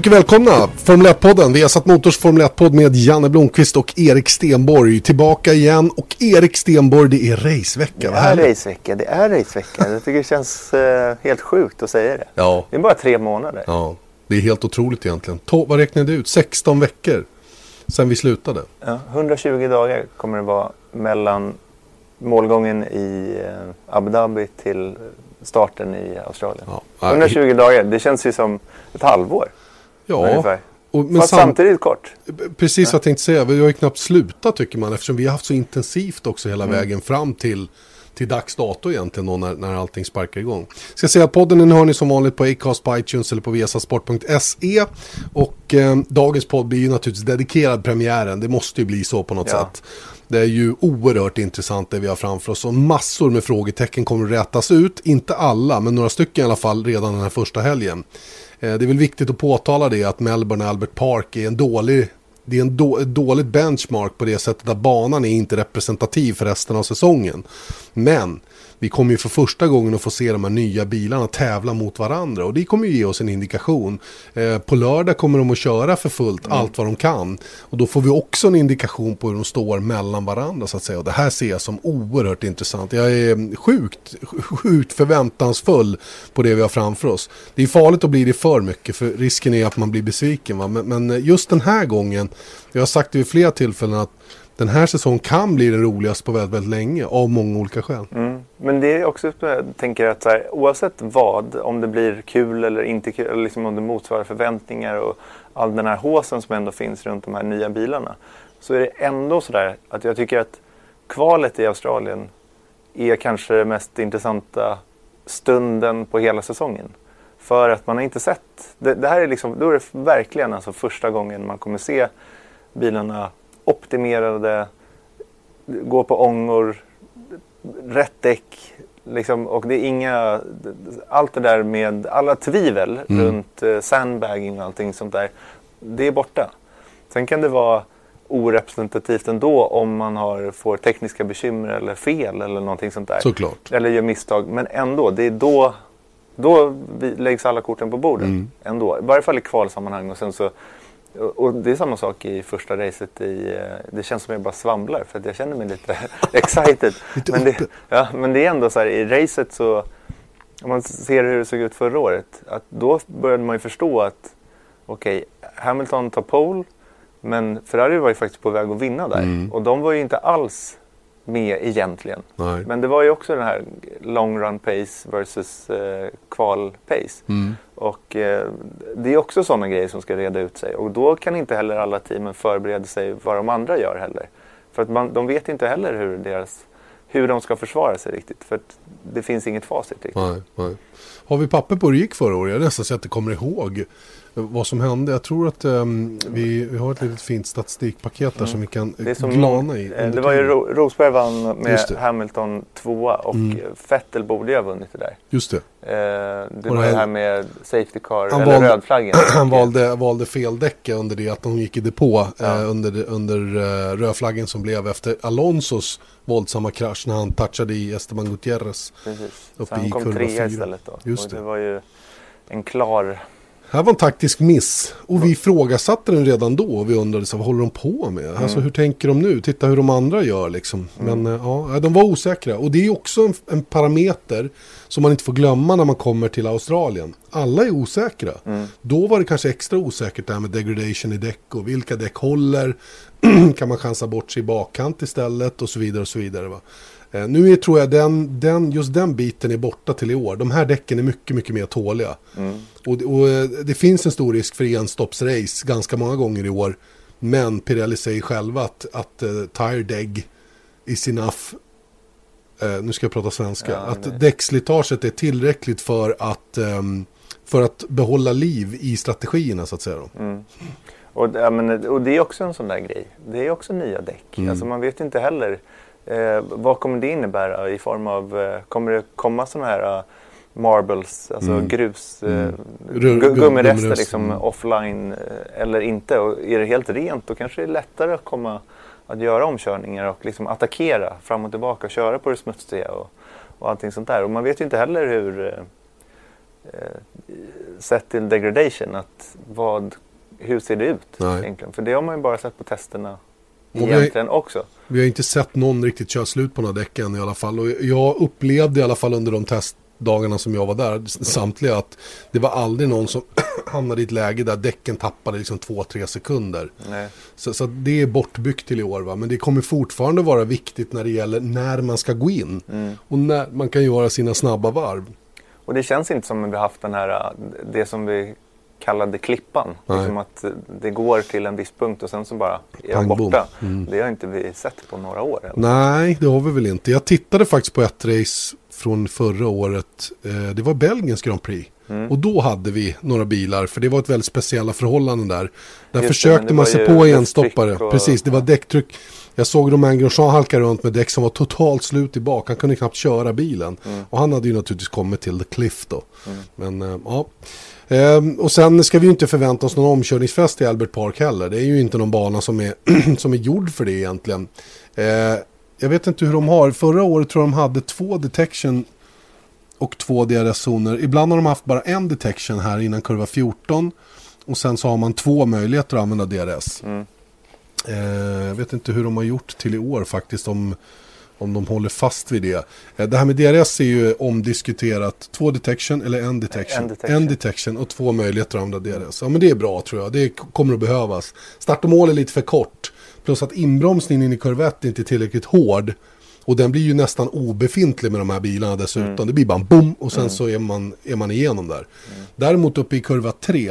Mycket välkomna! Formel 1-podden. Vi har satt Motors Formel 1-podd med Janne Blomqvist och Erik Stenborg. Tillbaka igen och Erik Stenborg, det är racevecka. Det är racevecka, det är racevecka. Jag tycker det känns eh, helt sjukt att säga det. Ja, Det är bara tre månader. ja, det är helt otroligt egentligen. To- vad räknade du ut? 16 veckor sen vi slutade. Ja, 120 dagar kommer det vara mellan målgången i eh, Abu Dhabi till starten i Australien. Ja, 120 dagar, det känns ju som ett halvår ja. ungefär. Och, men Fast sam- samtidigt kort. precis vad jag tänkte säga. Vi har ju knappt slutat tycker man eftersom vi har haft så intensivt också hela Mm. vägen fram till till dags dato egentligen då när, när allting sparkar igång. Ska säga att podden den hör ni som vanligt på Acast, på iTunes eller på viasasport.se. Och eh, dagens podd blir ju naturligtvis dedikerad premiären. Det måste ju bli så på något Ja. sätt. Det är ju oerhört intressant det vi har framför oss och massor med frågetecken kommer att rätas ut. Inte alla, men några stycken i alla fall redan den här första helgen. Eh, det är väl viktigt att påtala det att Melbourne och Albert Park är en dålig det är en då, dåligt benchmark på det sättet att banan är inte representativ för resten av säsongen. Men vi kommer ju för första gången att få se de här nya bilarna tävla mot varandra och det kommer ju ge oss en indikation. Eh, på lördag kommer de att köra för fullt allt vad de kan och då får vi också en indikation på hur de står mellan varandra så att säga. Och det här ser jag som oerhört intressant. Jag är sjukt, sjukt förväntansfull på det vi har framför oss. Det är farligt att bli det för mycket för risken är att man blir besviken. Va? Men, men just den här gången, jag har sagt det vid flera tillfällen att den här säsongen kan bli den roligaste på väldigt, väldigt länge av många olika skäl. Mm. Men det är också eh, så jag tänker att så här, oavsett vad, om det blir kul eller inte kul, eller liksom om det motsvarar förväntningar och all den här håsen som ändå finns runt de här nya bilarna. Så är det ändå sådär att jag tycker att kvalet i Australien är kanske den mest intressanta stunden på hela säsongen. För att man har inte sett, det, det här är liksom, då är det verkligen alltså första gången man kommer se bilarna optimerade, gå på ångor, rätt däck. Liksom, och det är inga, allt det där med alla tvivel Mm. runt eh, sandbagging och allting sånt där. Det är borta. Sen kan det vara orepresentativt ändå om man har, får tekniska bekymmer eller fel eller någonting sånt där. Såklart. Eller gör misstag. Men ändå, det är då, då läggs alla korten på bordet. Mm. Ändå. I varje fall i kvalsammanhang. Och, sen så, och det är samma sak i första racet. I, eh, det känns som jag bara svamlar för att jag känner mig lite excited. Men, det, ja, men det är ändå så här i racet så, om man ser hur det såg ut förra året. Att då började man ju förstå att okej, Hamilton tar pole. Men Ferrari var ju faktiskt på väg att vinna där. Mm. Och de var ju inte alls med egentligen. Nej. Men det var ju också den här long run pace versus eh, kval pace. Mm. Och eh, det är också sådana grejer som ska reda ut sig. Och då kan inte heller alla teamen förbereda sig vad de andra gör heller. För att man, de vet inte heller hur, deras, hur de ska försvara sig riktigt. För att det finns inget facit riktigt. Nej, nej. Har vi papper på hur det gick förra året? Jag nästan så att jag kommer ihåg vad som hände. Jag tror att ehm, vi, vi har ett litet fint statistikpaket där som vi kan Mm. Det, som, glana i. eh, det var ju. Ro- Rosberg vann med. Hamilton tvåa och Mm. eh, Vettel borde ju ha vunnit det där. Just det. Eh, det Och var det här- med Safety Car, Han eller valde- rödflaggen. Han valde, valde fel däck under det att de gick i depå Ja. eh, under, under eh, rödflaggen som blev efter Alonsos våldsamma krasch när han touchade i Esteban Gutierrez. Precis. Uppe Så han i kom trea istället då. Just och det. det var ju en klar... här var en taktisk miss och vi ifrågasatte den redan då och vi undrade så, vad håller de på med? Mm. Alltså hur tänker de nu? Titta hur de andra gör liksom. Men eh, ja, de var osäkra och det är också en, en parameter som man inte får glömma när man kommer till Australien. Alla är osäkra. Mm. Då var det kanske extra osäkert det här med degradation i däck och vilka däck håller. kan man chansa bort sig i bakkant istället och så vidare och så vidare. Va? Eh, nu är, tror jag den, den, just den biten är borta till i år. De här däcken är mycket, mycket mer tåliga. Mm. Och, och eh, det finns en stor risk för enstoppsrace ganska många gånger i år. Men Pirelli säger själva att, att uh, tire deg is enough eh, nu ska jag prata svenska, Ja, att däckslitaget är tillräckligt för att, ehm, för att behålla liv i strategierna så att säga. Mm. Och, ja, men, och det är också en sån där grej. Det är också nya däck. Mm. Alltså, man vet inte heller eh, vad kommer det innebära i form av, eh, kommer det komma sådana här eh, marbles, alltså Mm. grus, eh, Mm. gummirester gummirester, liksom mm. offline eh, eller inte. Och är det helt rent då kanske det är lättare att komma att göra omkörningar och liksom attackera fram och tillbaka och köra på det smutsiga och, och allting sånt där. Och man vet ju inte heller hur eh, sett till degradation, att vad, hur ser det ut Nej. egentligen? För det har man ju bara sett på testerna Och vi- egentligen också. Vi har inte sett någon riktigt köra slut på några däck än i alla fall. Och jag upplevde i alla fall under de testdagarna som jag var där, samtliga, att det var aldrig någon som hamnade i ett läge där däcken tappade liksom 2-3 sekunder. Nej. Så, så det är bortbyggt till i år. Va? Men det kommer fortfarande vara viktigt när det gäller när man ska gå in. Mm. Och när man kan göra sina snabba varv. Och det känns inte som att vi har haft den här, äh, det som vi kallade klippan. Nej. Liksom att det går till en viss punkt och sen så bara är bom. borta. Mm. Det har inte vi sett på några år. Eller? Nej, det har vi väl inte. Jag tittade faktiskt på ett race från förra året. Eh, det var Belgiens Grand Prix. Mm. Och då hade vi några bilar, för det var ett väldigt speciella förhållanden där. Där Just försökte det man sig på enstoppare. och- Precis, det var däcktryck. Jag såg Romain Grosjean halka runt med däck som var totalt slut i bak. Han kunde knappt köra bilen. Mm. Och han hade ju naturligtvis kommit till The Cliff då. Men eh, ja. Ehm, och sen ska vi ju inte förvänta oss någon omkörningsfest i Albert Park heller. Det är ju inte någon bana som är, som är gjord för det egentligen. Eh, jag vet inte hur de har. Förra året tror jag de hade två detection och två DRS-zoner. Ibland har de haft bara en detection här innan kurva 14. Och sen så har man två möjligheter att använda DRS. Mm. Eh, jag vet inte hur de har gjort till i år faktiskt. Om, om de håller fast vid det. Eh, det här med DRS är ju omdiskuterat. Två detection eller en detection. En detection. En detection och två möjligheter att använda DRS. Ja men det är bra tror jag. Det kommer att behövas. Start och mål är lite för kort. Plus att inbromsningen in i kurvett är inte tillräckligt hård. Och den blir ju nästan obefintlig med de här bilarna dessutom. Mm. Det blir bara en boom och sen så är man, är man igenom där. Mm. Däremot uppe i kurva 3,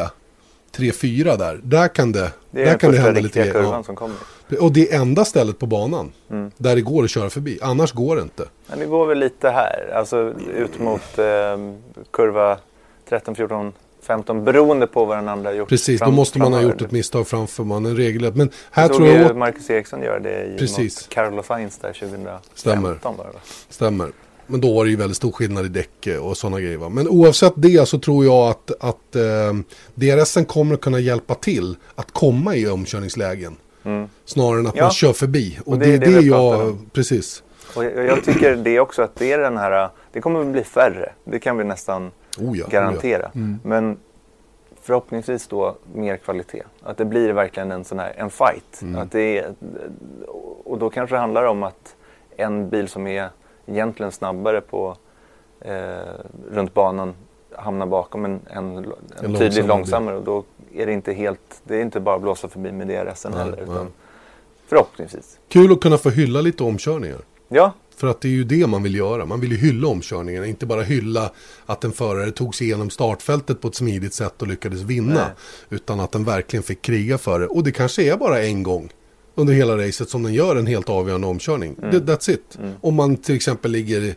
3-4 där, där kan det, Det är där kan det hända lite grejer. som kommer. Ja. Och det är enda stället på banan Mm. där det går att köra förbi. Annars går det inte. Men det går väl lite här, alltså ut mot eh, kurva 13, 14, 15 beroende på vad den andra har gjort. Precis, då fram- måste man ha gjort ett misstag framför man. En regel. Men här Jag tror jag åt... Marcus Eriksson göra det i Precis. mot Carlos Sainz där 2015 Stämmer. va? Stämmer. Men då var det ju väldigt stor skillnad i däck och sådana grejer. Va? Men oavsett det så tror jag att, att eh, DRSen kommer att kunna hjälpa till att komma i omkörningslägen. Mm. Snarare än att Ja. man kör förbi. Och, Och det, det är det det, jag... om. Precis. Och jag, jag tycker det också att det är den här, det kommer att bli färre. Det kan vi nästan Oh ja, garantera. Oh ja. Mm. Men förhoppningsvis då mer kvalitet. Att det blir verkligen en sån här en fight. Mm. Att det är, och då kanske det handlar om att en bil som är egentligen snabbare på eh, runt banan hamnar bakom en, en, en, tydligt långsammare. Och då är det inte helt, det är inte bara att blåsa förbi med DRSen heller. nej. Utan förhoppningsvis. Kul att kunna få hylla lite omkörningar. Ja, För att det är ju det man vill göra. Man vill ju hylla omkörningarna. Inte bara hylla att en förare tog sig igenom startfältet på ett smidigt sätt och lyckades vinna. Nej. Utan att den verkligen fick kriga för det. Och det kanske är bara en gång under hela racet som den gör en helt avgörande omkörning. Mm. That's it. Om man till exempel ligger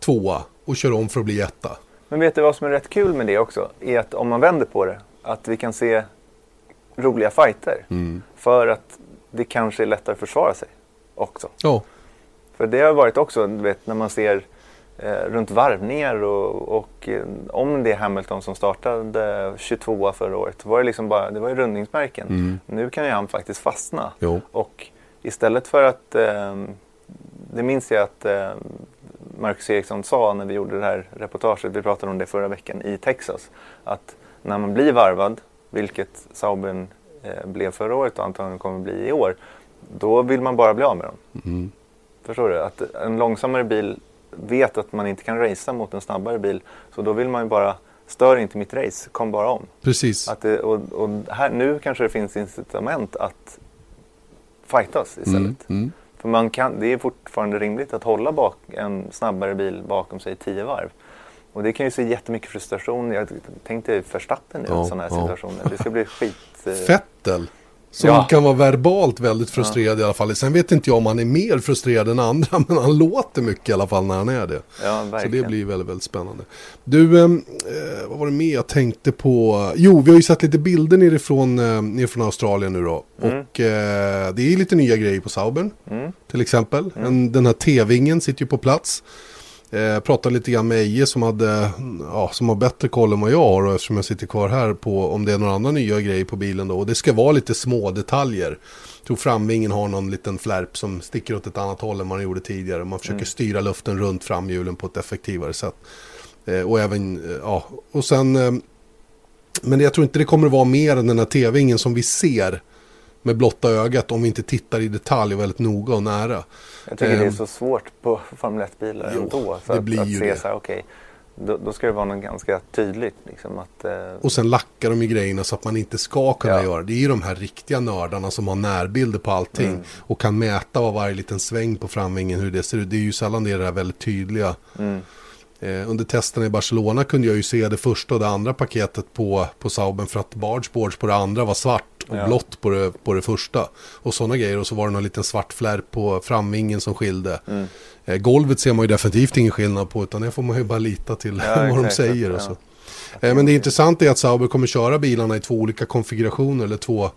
tvåa och kör om för att bli etta. Men vet du vad som är rätt kul med det också? Är att om man vänder på det, att vi kan se roliga fighter. Mm. För att det kanske är lättare att försvara sig också. Ja, För det har varit också, du vet, när man ser eh, runt varvningar och, och eh, om det är Hamilton som startade 22 förra året, var det liksom bara, det var ju rundningsmärken. Mm. Nu kan ju han faktiskt fastna. jo. Och istället för att, eh, det minns jag att eh, Marcus Eriksson sa när vi gjorde det här reportaget, vi pratade om det förra veckan i Texas, att när man blir varvad, vilket Sauben eh, blev förra året och antagligen kommer bli i år, då vill man bara bli av med dem. Mm. Förstår du? Att en långsammare bil vet att man inte kan racea mot en snabbare bil, så då vill man ju bara, stör inte mitt race, kom bara om. Precis. Att det, och och här, nu kanske det finns incitament att fightas istället. Mm. Mm. För man kan, det är fortfarande rimligt att hålla bak en snabbare bil bakom sig i tio varv. Och det kan ju se jättemycket frustration. Jag tänkte Verstappen i Ja, sån här ja. situation. Det ska bli skit... eh, Fettel Som Ja. kan vara verbalt väldigt frustrerad i alla fall. Sen vet inte jag om han är mer frustrerad än andra, men han låter mycket i alla fall när han är det. Ja, Så det blir väldigt, väldigt spännande. Du, eh, eh, vad var det mer jag tänkte på? Jo, vi har ju sett lite bilder nerifrån, eh, nerifrån Australien nu då. Och eh, det är lite nya grejer på Saubern. Mm. Till exempel. En, den här T-vingen sitter ju på plats. Eh, pratade lite grann med Eje som, hade, ja, som har bättre koll än vad jag har. Och eftersom jag sitter kvar här på om det är några andra nya grejer på bilen då. Och det ska vara lite små detaljer. Jag tror framvingen har någon liten flärp som sticker åt ett annat håll än man gjorde tidigare. Man försöker styra luften runt framhjulen på ett effektivare sätt. Eh, och även, eh, ja, och sen... Men jag tror inte det kommer att vara mer än den här T-vingen som vi ser med blotta ögat om vi inte tittar i detalj och väldigt noga och nära. Jag tycker det är Ehm. så svårt på Formel 1-bilar Jo, ändå. Så det att, blir att ju se det. så här, okej, då, då ska det vara något ganska tydligt. Liksom, att, eh, Och sen lackar de ju grejerna så att man inte ska kunna Ja. göra det. Är ju de här riktiga nördarna som har närbilder på allting. Mm. Och kan mäta vad varje liten sväng på framvingen, hur det ser ut. Det är ju sällan det är det här väldigt tydliga. mm, under testerna i Barcelona kunde jag ju se det första och det andra paketet på, på Sauben för att bargeboards på det andra var svart och Ja. blått på det, på det första. Och sådana grejer och så var det någon liten svart flärp på framvingen som skilde. mm. Eh, golvet ser man ju definitivt ingen skillnad på utan det får man ju bara lita till Ja, vad de exakt. säger. Och Ja. så. Eh, men det intressanta är att Sauber kommer köra bilarna i två olika konfigurationer eller två,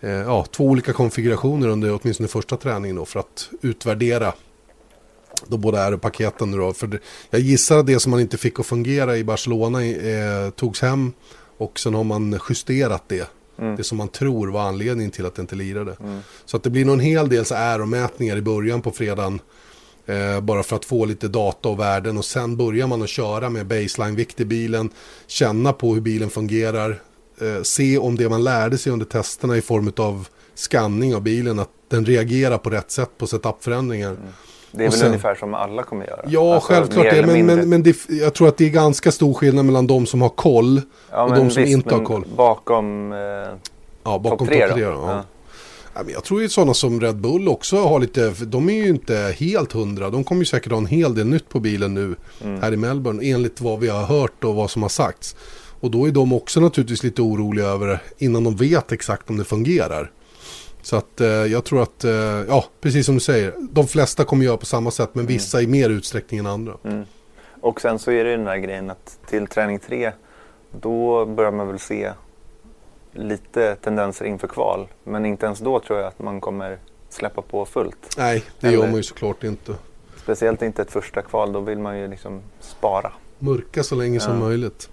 eh, ja, två olika konfigurationer under åtminstone första träningen då för att utvärdera de båda R-paketen nu då. För det, jag gissar att det som man inte fick att fungera i Barcelona eh, togs hem och sen har man justerat det. Mm. Det som man tror var anledningen till att det inte lirade. Så att det blir nog en hel del så R-mätningar i början på fredagen. Eh, bara för att få lite data och värden och sen börjar man att köra med baseline-vikt i bilen. Känna på hur bilen fungerar. Eh, se om det man lärde sig under testerna i form av skanning av bilen. Att den reagerar på rätt sätt på setup-förändringar. Det är Och väl sen- ungefär som alla kommer göra. Ja, Alltså, självklart det. Men, men, men det, jag tror att det är ganska stor skillnad mellan de som har koll Ja, och de som visst, inte har koll. Bakom eh, Ja, bakom topp tre tre. då? då, ja. Ja. Men jag tror ju sådana som Red Bull också har lite, de är ju inte helt hundra. De kommer ju säkert ha en hel del nytt på bilen nu Mm. här i Melbourne enligt vad vi har hört och vad som har sagts. Och då är de också naturligtvis lite oroliga över innan de vet exakt om det fungerar. Så att eh, jag tror att, eh, ja precis som du säger, de flesta kommer göra på samma sätt men vissa i mer utsträckning än andra. Mm. Och sen så är det ju den där grejen att till träning tre då börjar man väl se lite tendenser inför kval. Men inte ens då tror jag att man kommer släppa på fullt. Nej, det gör Eller- man ju såklart inte. Speciellt inte ett första kval, då vill man ju liksom spara. Mörka så länge som Ja. möjligt.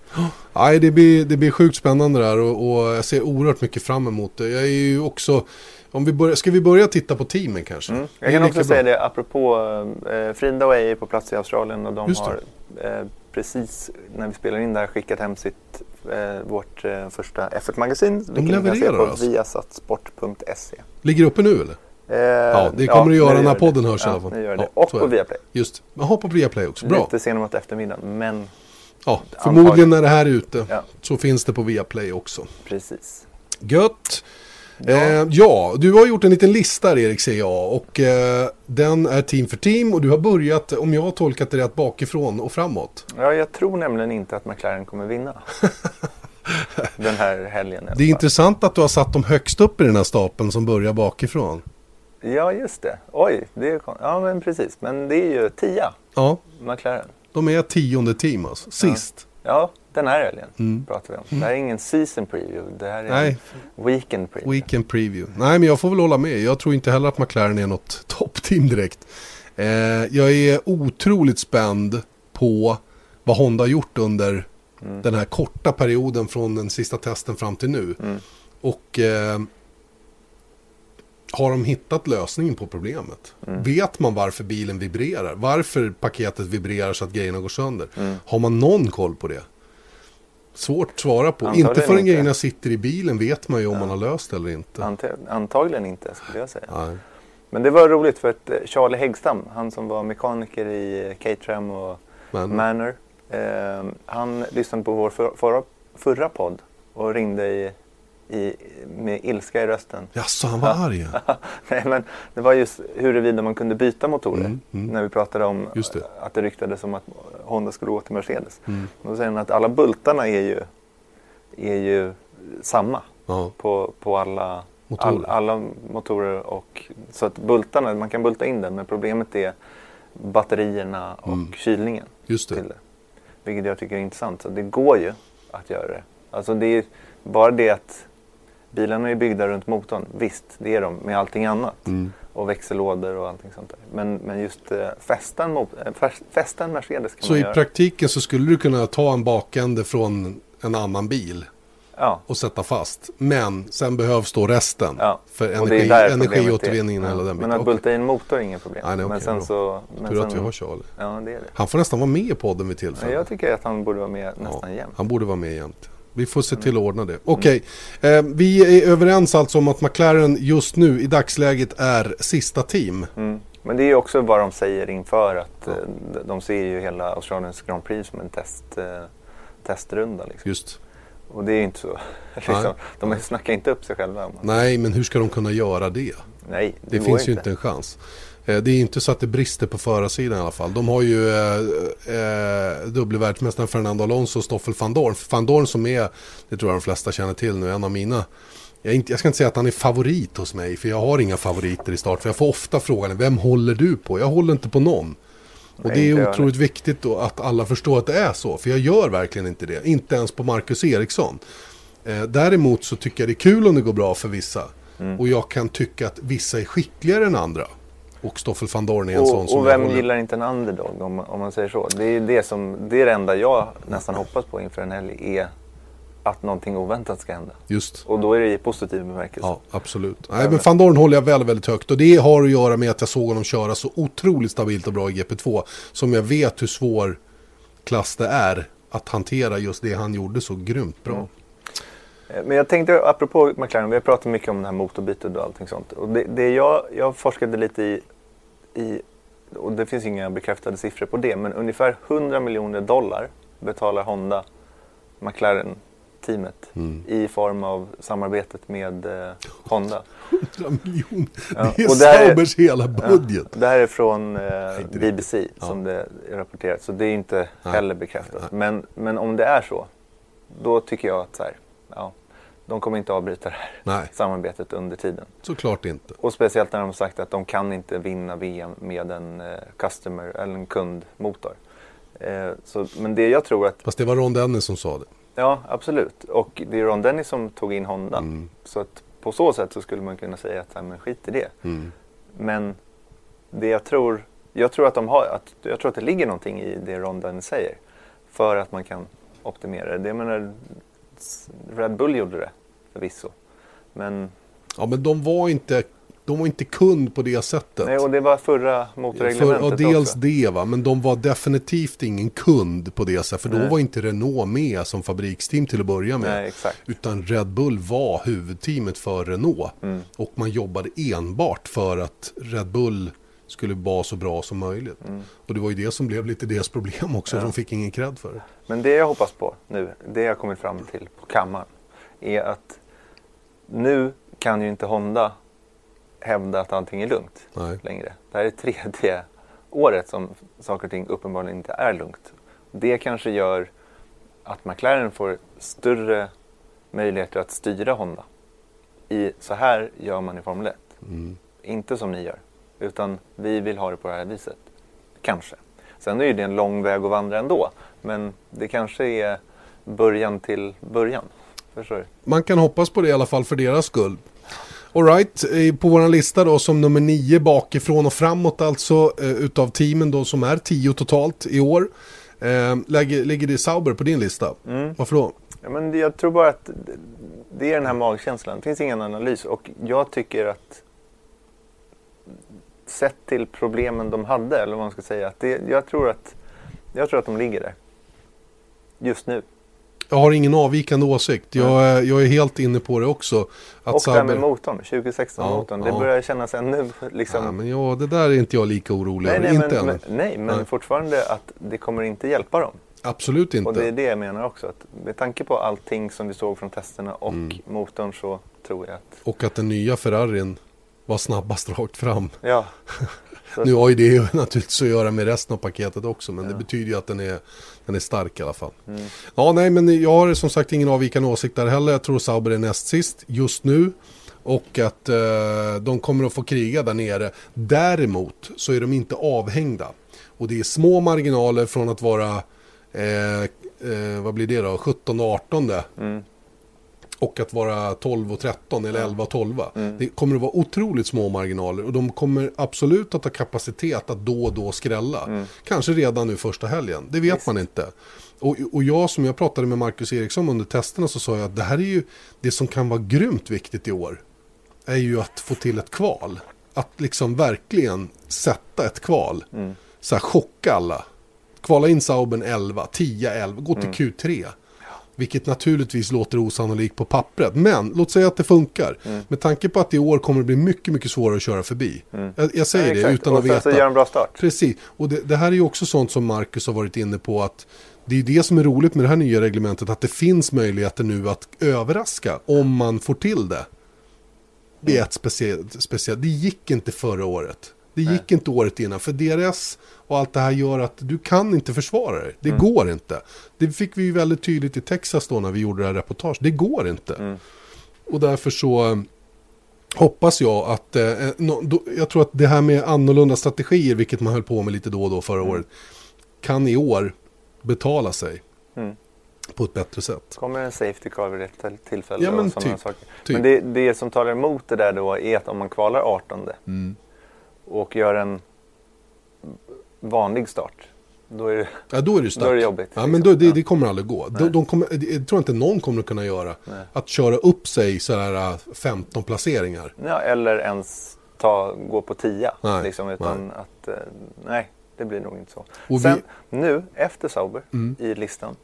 Nej, det blir, det blir sjukt spännande där och, och jag ser oerhört mycket fram emot det. Jag är ju också, om vi börjar, ska vi börja titta på teamen kanske? Mm. Det Jag kan också bra. säga det apropå eh, Frinda och Eje är på plats i Australien och de Just det. har eh, precis när vi spelar in där skickat hem sitt, eh, vårt eh, första F1-magasin. vilket ni kan se levererar på alltså? viasatsport.se. Ligger uppe nu eller? Eh, Ja, det kommer det göra när podden det. hörs i ja, alla fall. Gör det. Ja, och på det. Viaplay. Just, jaha på Viaplay också, bra. Lite sen mot eftermiddagen, men Ja, förmodligen Antagligen. när det här är ute Ja. så finns det på Viaplay också. precis. Gött! Ja. Eh, ja, du har gjort en liten lista Erik ser jag och eh, den är team för team och du har börjat, om jag har tolkat det rätt, bakifrån och framåt. Ja, jag tror nämligen inte att McLaren kommer vinna. Den här helgen Det är intressant att du har satt dem högst upp i den här stapeln som börjar bakifrån. Ja, just det. Oj, det är Ja, men precis. Men det är ju tia, Ja, McLaren. de är tionde team alltså, sist. Ja, den här helgen Mm. pratar vi om. Det här är ingen season preview. Det här är Nej. en weekend preview. Weekend preview. Nej, men jag får väl hålla med. Jag tror inte heller att McLaren är något toppteam direkt. Eh, jag är otroligt spänd på vad Honda har gjort under Mm. den här korta perioden från den sista testen fram till nu. Mm. Och eh, har de hittat lösningen på problemet? Mm. Vet man varför bilen vibrerar? Varför paketet vibrerar så att grejerna går sönder? Mm. Har man någon koll på det? Svårt att svara på. Antagligen inte förrän inte. grejerna sitter i bilen vet man ju om man har löst eller inte. Ante- antagligen inte, skulle jag säga. Nej. Men det var roligt för att eh, Charlie Häggstam, han som var mekaniker i eh, Caterham och Men, Manor, eh, han lyssnade på vår för, förra, förra podd och ringde i, i, med ilska i rösten. Jaså, han var arg? Nej, men det var just huruvida man kunde byta motorer. Mm, mm. När vi pratade om det. att det ryktades om att Honda skulle gå till Mercedes. Mm. Då säger han att alla bultarna är ju, är ju samma Ja. på, på alla motorer. All, alla motorer och så att bultarna, man kan bulta in den men problemet är batterierna och kylningen. Just det. Till det. Vilket jag tycker är intressant. Så det går ju att göra det. Alltså det är bara det att bilarna är byggda runt motorn. Visst, det är de med allting annat. Mm. Och växellådor och allting sånt där. Men, men just eh, fästa, en, eh, fäst- fästa en Mercedes kan Så man i göra. praktiken så skulle du kunna ta en bakände från en annan bil ja. och sätta fast. Men sen behövs då resten. Ja. För energi, energiåtervinningen hela den Men att bulta in motor är inget problem. Nej, nej, men okej, sen bra. så... Men Tur att sen, vi har Charlie. Ja, det är det. Han får nästan vara med i podden vid Men tillfälle. jag tycker att han borde vara med nästan jämt. Han borde vara med jämt. Vi får se till att ordna det. Okej, eh, vi är överens alltså om att McLaren just nu i dagsläget är sista team. Mm. Men det är ju också vad de säger inför att eh, de- ser ju hela Australiens Grand Prix som en test, eh, testrunda. Liksom. Just. Och det är ju inte så. liksom, de snackar inte upp sig själva. Nej, men hur ska de kunna göra det? nej, Det, går finns ju inte en chans. Eh, Det är inte så att det brister på förarsidan i alla fall. De har ju eh, eh, dubbelvärldsmästaren Fernando Alonso och Stoffel van Dorn. Van Dorn som är, det tror jag de flesta känner till nu, en av mina jag, inte, jag ska inte säga att han är favorit hos mig, för jag har inga favoriter i start. För jag får ofta frågan, vem håller du på? Jag håller inte på någon. Och det är otroligt viktigt då att alla förstår att det är så. För jag gör verkligen inte det. Inte ens på Marcus Eriksson. Eh, däremot så tycker jag det är kul om det går bra för vissa. Mm. Och jag kan tycka att vissa är skickligare än andra. Och Stoffel van Dorn är en sån Och, som och vem håller- gillar inte en underdog om, om man säger så? Det är det, som, det är det enda jag nästan hoppas på inför en helg är att någonting oväntat ska hända. Just. Och då är det i positiv bemärkelse. Ja, absolut. Nej, men van Dorn håller jag väldigt, väldigt högt. Och det har att göra med att jag såg honom köra så otroligt stabilt och bra i GP2. Som jag vet hur svår klass det är att hantera just det han gjorde så grymt bra. Mm. Eh, Men jag tänkte, apropå McLaren, vi har pratat mycket om det här motorbytet och allting sånt. Och det, det jag, jag forskade lite i, i, och det finns inga bekräftade siffror på det, men ungefär 100 miljoner dollar betalar Honda McLaren-teamet Mm. i form av samarbetet med eh, Honda. 100 miljoner. Ja, Det är Saubers hela budget. Ja, det här är från eh, BBC Ja. som det är rapporterat, så det är inte Nej. heller bekräftat. Men, men om det är så, då tycker jag att så här, de kommer inte avbryta det här Nej, samarbetet under tiden. såklart inte. Och speciellt när de har sagt att de kan inte vinna VM med en eh, customer eller en kundmotor. Eh, så, men det jag tror att, Fast det var Ron Dennis som sa det. ja absolut. Och det är Ron Dennis som tog in Honda. Mm. Så att på så sätt så skulle man kunna säga att men skit i det. Mm. Men det jag tror, jag tror att de har, att, jag tror att det ligger någonting i det Ron Dennis säger. För att man kan optimera det. det. Jag menar, Red Bull gjorde det förvisso. Men, Ja, men de var inte, de var inte kund på det sättet. nej, och det var förra För, motorreglementet och dels också. det va, men de var definitivt ingen kund på det sättet. För då Nej. var inte Renault med som fabriksteam till att börja med. Nej, exakt. Utan Red Bull var huvudteamet för Renault. Mm. Och man jobbade enbart för att Red Bull skulle vara så bra som möjligt. Mm. Och det var ju det som blev lite deras problem också. De fick ingen cred för det. Men det jag hoppas på nu, det jag kommit fram till på kammaren, är att nu kan ju inte Honda hävda att allting är lugnt Nej. längre. Det här är tredje året som saker och ting uppenbarligen inte är lugnt. Det kanske gör att McLaren får större möjligheter att styra Honda. I, så här gör man i Formel 1. Mm. Inte som ni gör. Utan vi vill ha det på det här viset. Kanske. Sen är det en lång väg att vandra ändå. Men det kanske är början till början. Man kan hoppas på det i alla fall för deras skull. Alright, på vår lista då som nummer nio bakifrån och framåt alltså eh, utav teamen då som är tio totalt i år. Eh, lägger, ligger det Sauber på din lista? Mm. Varför då? Ja, men jag tror bara att det- det är den här magkänslan. Det finns ingen analys. Och jag tycker att sett till problemen de hade, eller vad man ska säga. Att det, jag, tror att, jag tror att de ligger där. Just nu. Jag har ingen avvikande åsikt. Jag, är- jag är helt inne på det också. Att och det här med motorn, 2016-motorn. Ja, det ja. börjar kännas ännu liksom... Ja, men ja, det där är inte jag lika orolig nej, över. nej, Inte men, än. men, nej, men Nej. fortfarande att det kommer inte hjälpa dem. Absolut inte. Och det är det jag menar också. Att med tanke på allting som vi såg från testerna och Mm. motorn så tror jag att... Och att den nya Ferrarin var snabbast rakt fram. Ja. Nu har ju det naturligtvis att göra med resten av paketet också. Men det Ja. betyder ju att den är, den är stark i alla fall. Mm. Ja, nej, men jag har som sagt ingen avvikande åsikt där heller. Jag tror Sauber är näst sist just nu. Och att eh, de kommer att få kriga där nere. Däremot så är de inte avhängda. Och det är små marginaler från att vara, eh, eh, vad blir det då, 17 och 18. Mm. Och att vara 12 och 13 eller 11 och 12. Mm. Det kommer att vara otroligt små marginaler. Och de kommer absolut att ha kapacitet att då och då skrälla. Mm. Kanske redan nu första helgen. Det vet man inte. Och, och jag som jag pratade med Marcus Eriksson under testerna så sa jag att det här är ju det som kan vara grymt viktigt i år. Är ju att få till ett kval. Att liksom verkligen sätta ett kval. Mm. Så här chocka alla. Kvala in Sauben 11, 10, 11, gå till Mm. Q3. Vilket naturligtvis låter osannolikt på pappret. Men låt säga att det funkar. Mm. Med tanke på att det i år kommer det bli mycket, mycket svårare att köra förbi. Jag, jag säger Ja, det utan och att sen veta. så gör en bra start. Precis, och det, det här är ju också sånt som Marcus har varit inne på att det är det som är roligt med det här nya reglementet, att det finns möjligheter nu att överraska om man får till det. Det är ett speciellt, speciellt. det gick inte förra året. Det gick inte året innan, för DRS och allt det här gör att du kan inte försvara dig. Det går inte. Det fick vi ju väldigt tydligt i Texas då när vi gjorde det här reportaget. Det går inte. Och därför så eh, hoppas jag att, eh, no, då, jag tror att det här med annorlunda strategier, vilket man höll på med lite då och då förra året, kan i år betala sig Mm. på ett bättre sätt. Kommer en safety car vid rätt till- tillfälle Ja, men typ, saker. typ. Men det, det som talar emot det där då är att om man kvalar 18 Mm. och gör en vanlig start. Då är det, Ja, då är det stört. Då är det jobbigt, Ja, liksom. men då, det, Ja. det kommer aldrig gå. De, de kommer, jag tror inte någon kommer att kunna göra. Nej. Att köra upp sig sådär äh, 15 placeringar. ja, eller ens ta, gå på 10. Nej, Liksom, utan att, eh, nej, det blir nog inte så. Och vi- Mm. Sen nu, efter Sauber, i listan.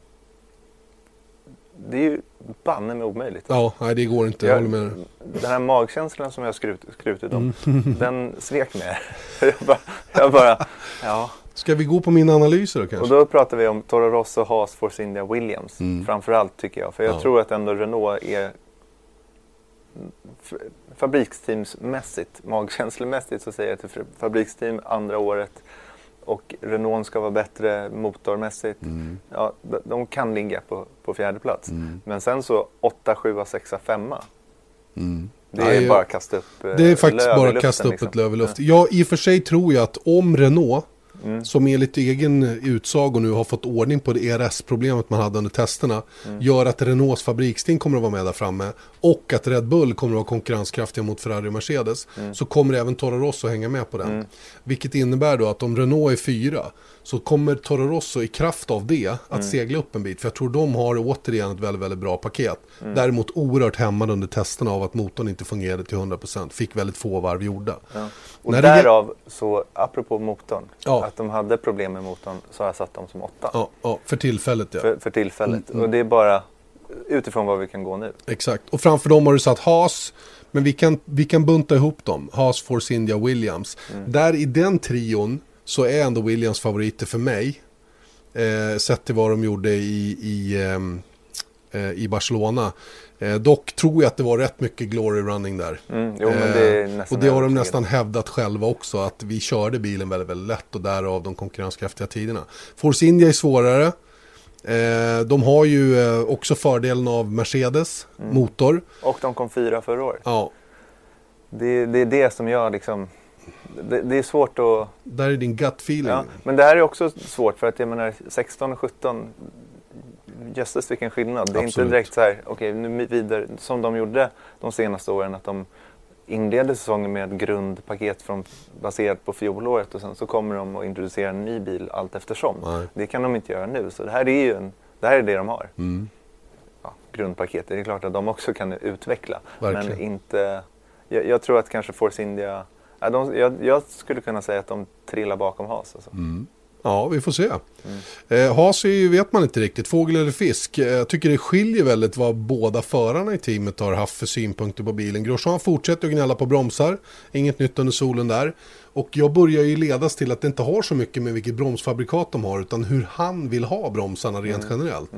Det är ju banne med omöjligt. Ja, nej det går inte. Jag Jag, håller med. dig. den här magkänslan som jag skrut, skrutit om, Mm. den svek mig. jag, bara, jag bara, ja. Ska vi gå på mina analyser då kanske? Och då pratar vi om Toro Rosso, Haas, Force India, Williams. Mm. Framförallt tycker jag. För jag Ja. tror att ändå Renault är fabriksteamsmässigt, magkänslomässigt så säger jag till fabriksteam andra året. Och Renault ska vara bättre motormässigt. Mm. Ja, de, kan ligga på, på fjärde plats. Men sen så 8, 7, 6, 5. Mm. Det Nej, är jag- bara att kasta upp eh, Det är faktiskt löv i bara att kasta upp liksom. ett löv i luften. Ja, i och för sig tror jag att om Renault, Mm. som enligt egen utsago nu har fått ordning på det ERS-problemet man hade under testerna, Mm. gör att Renaults fabriksteam kommer att vara med där framme och att Red Bull kommer att vara konkurrenskraftiga mot Ferrari och Mercedes, Mm. så kommer även Toro Rosso hänga med på den. Vilket innebär då att om Renault är fyra, så kommer Toro Rosso i kraft av det att Mm. segla upp en bit. För jag tror de har återigen ett väldigt, väldigt bra paket. Mm. Däremot oerhört hämmade under testerna av att motorn inte fungerade till 100%. Fick väldigt få varv gjorda. Ja. Och När det- därav, så apropå motorn, Ja. Att de hade problem med motorn så har jag satt dem som åtta. Ja, ja, för tillfället ja. För, för tillfället. Mm, Och det är bara utifrån vad vi kan gå nu. Exakt. Och framför dem har du satt Haas. Men vi kan, vi kan bunta ihop dem. Haas, Force India, Williams. Mm. Där i den trion så är ändå Williams favoriter för mig. Eh, sett till vad de gjorde i, i, ehm, eh, i Barcelona. Eh, dock tror jag att det var rätt mycket glory running där. Mm, jo, det Eh, och det har de nästan hävdat själva också. Att vi körde bilen väldigt, väldigt lätt och därav de konkurrenskraftiga tiderna. Force India är svårare. Eh, de har ju eh, också fördelen av Mercedes Mm. motor. Och de kom fyra förra året. Ja, Det, det är det som gör liksom... Det, det är svårt att... där är din gut feeling. Ja, men det här är också svårt för att jag menar 16 och 17 Jösses vilken skillnad. Det är Absolut. inte direkt så här, okej nu vidare, som de gjorde de senaste åren att de inleder säsongen med ett grundpaket från, baserat på fjolåret och sen så kommer de att introducera en ny bil allt eftersom. Nej. Det kan de inte göra nu så det här är ju en, det här är det de har. Mm. Ja, grundpaketet, det är klart att de också kan utveckla. Verkligen. Men inte, jag, jag tror att kanske Force India, ja, de, jag, jag skulle kunna säga att de trillar bakom Haas. Alltså. Mm. Ja, vi får se. Mm. Eh, ju, vet man inte riktigt, fågel eller fisk. Eh, jag tycker det skiljer väldigt vad båda förarna i teamet har haft för synpunkter på bilen. Grosjean fortsätter att gnälla på bromsar, inget nytt under solen där. Och jag börjar ju ledas till att det inte har så mycket med vilket bromsfabrikat de har, utan hur han vill ha bromsarna rent Mm. generellt.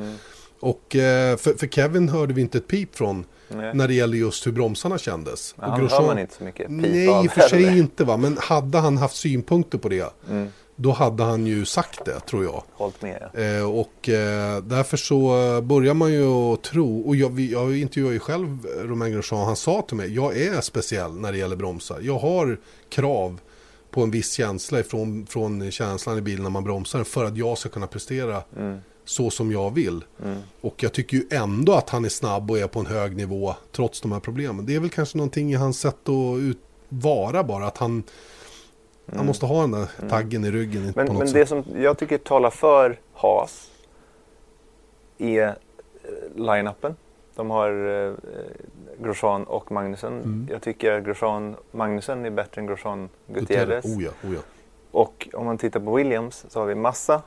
Och eh, för, för Kevin hörde vi inte ett pip från Nej. när det gäller just hur bromsarna kändes. Men Och han Grosjean- hör man inte så mycket pip Nej, av i och för sig heller. inte va. Men hade han haft synpunkter på det. Mm. Då hade han ju sagt det tror jag. Hållit med. Eh, och eh, därför så börjar man ju tro, och jag, jag intervjuade ju själv Romain Grosjean, han sa till mig, jag är speciell när det gäller bromsar. Jag har krav på en viss känsla ifrån, från känslan i bilen när man bromsar för att jag ska kunna prestera så som jag vill. Och jag tycker ju ändå att han är snabb och är på en hög nivå trots de här problemen. Det är väl kanske någonting i hans sätt att ut, vara bara, att han, han måste ha den där taggen i ryggen på Men, något men sätt. det som jag tycker talar för Haas är eh, line-upen. De har eh, Grosjean och Magnussen. Mm. Jag tycker Grosjean Magnussen är bättre än Grosjean Gutierrez. Oh ja, oh ja. Och om man tittar på Williams så har vi Massa.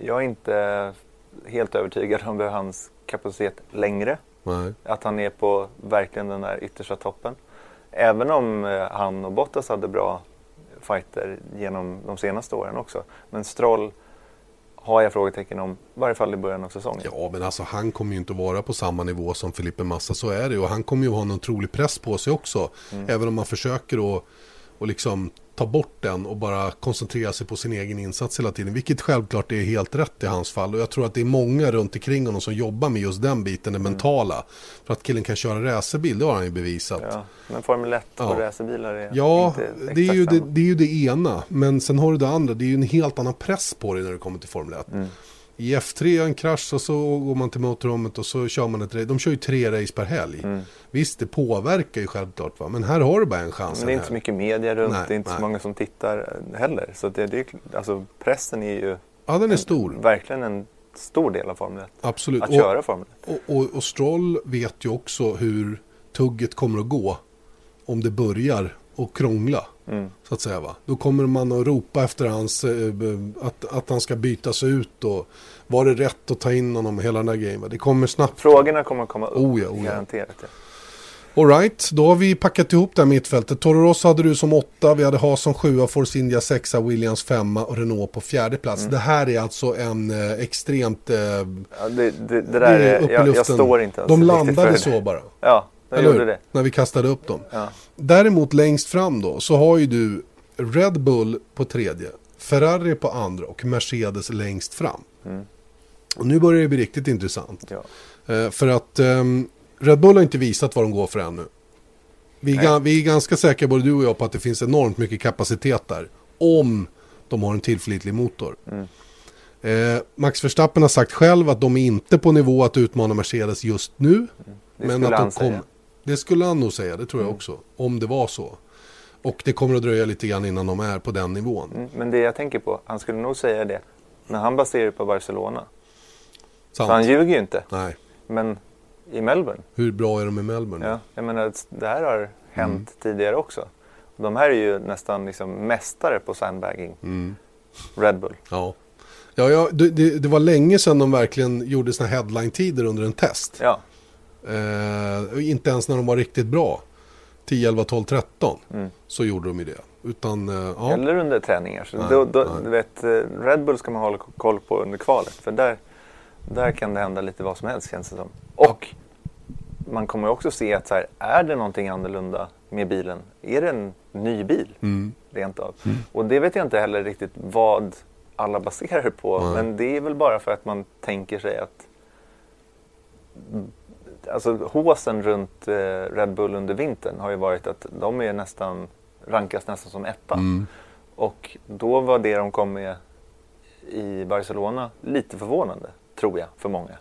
Jag är inte helt övertygad om hans kapacitet längre. Nej. Att han är på verkligen den där yttersta toppen. Även om eh, han och Bottas hade bra fighter genom de senaste åren också. Men Stroll har jag frågetecken om, i varje fall i början av säsongen. Ja, men alltså han kommer ju inte vara på samma nivå som Felipe Massa, så är det. Och han kommer ju ha en otrolig press på sig också. Mm. Även om man försöker att och liksom ta bort den och bara koncentrera sig på sin egen insats hela tiden. Vilket självklart är helt rätt i hans fall. Och jag tror att det är många runt omkring honom som jobbar med just den biten, det Mm. mentala. För att killen kan köra racerbil, det har han ju bevisat. Ja, men Formel 1 och Ja. racerbilar är Ja, inte det är, ju det, det är ju det ena. Men sen har du det andra. Det är ju en helt annan press på dig när det kommer till Formel 1. Mm. I F3 en krasch och så går man till motorrummet och så kör man ett race. De kör ju tre race per helg. Mm. Visst, det påverkar ju självklart. Va? Men här har du bara en chans. Men det är inte så mycket media runt, Nej, det är inte nej. så många som tittar eh, heller. Så det, det alltså, pressen är ju Ja, den är stor. verkligen en stor del av Formel 1. Absolut. Att Och, köra Formel 1. och, och, och Stroll vet ju också hur tugget kommer att gå. Om det börjar och krångla. Mm. Så att säga va. Då kommer man att ropa efter hans, eh, att, att han ska bytas ut och var det rätt att ta in honom hela den där grejen. va? Det kommer snabbt. Frågorna kommer att komma upp, Oh ja, oh ja. garanterat. Ja. Alright, då har vi packat ihop det här mittfältet. Toro Rosso hade du som åtta, vi hade Haas som sjua, Force India sexa, Williams femma och Renault på fjärde plats. Mm. Det här är alltså en eh, extremt... Eh, Ja, det, det, det där är jag, jag står inte ens De landade så bara. Ja, de Eller gjorde det. När vi kastade upp dem. Ja. Däremot längst fram då så har ju du Red Bull på tredje, Ferrari på andra och Mercedes längst fram. Mm. Och nu börjar det bli riktigt intressant. Ja. Eh, för att ehm, Red Bull har inte visat vad de går för ännu. Vi är, vi är ganska säkra, både du och jag, på att det finns enormt mycket kapacitet där. Om de har en tillförlitlig motor. Mm. Eh, Max Verstappen har sagt själv att de är inte på nivå att utmana Mercedes just nu. Mm. Men att de. Mm. Det skulle han nog säga, det tror jag också. Om det var så. Och det kommer att dröja lite grann innan de är på den nivån. Mm, Men det jag tänker på, han skulle nog säga det. Men han baserar det på Barcelona. Så han Sant? ljuger ju inte. Nej. Men i Melbourne, Hur bra är de i Melbourne? ja, jag menar det här har hänt Mm. tidigare också. De här är ju nästan liksom mästare på sandbagging. Mm. Red Bull. Ja. Ja, ja det, det, var länge sedan de verkligen gjorde såna headline-tider under en test. Ja, Eh, inte ens när de var riktigt bra. 10, 11, 12, 13. Mm. Så gjorde de ju det. Utan, eh, ja. eller under träningar. Så Nej, då, då, nej. vet, eh, Red Bull ska man hålla koll på under kvalet. För där, där kan det hända lite vad som helst känns det som. Och man kommer också se att så här, är det någonting annorlunda med bilen? Är det en ny bil? Mm. rent av. Och det vet jag inte heller riktigt vad alla baserar det på. Nej. Men det är väl bara för att man tänker sig att Alltså håsen runt eh, Red Bull under vintern har ju varit att de är nästan rankas nästan som etta. Mm. Och då var det de kom med i Barcelona lite förvånande, tror jag, för många.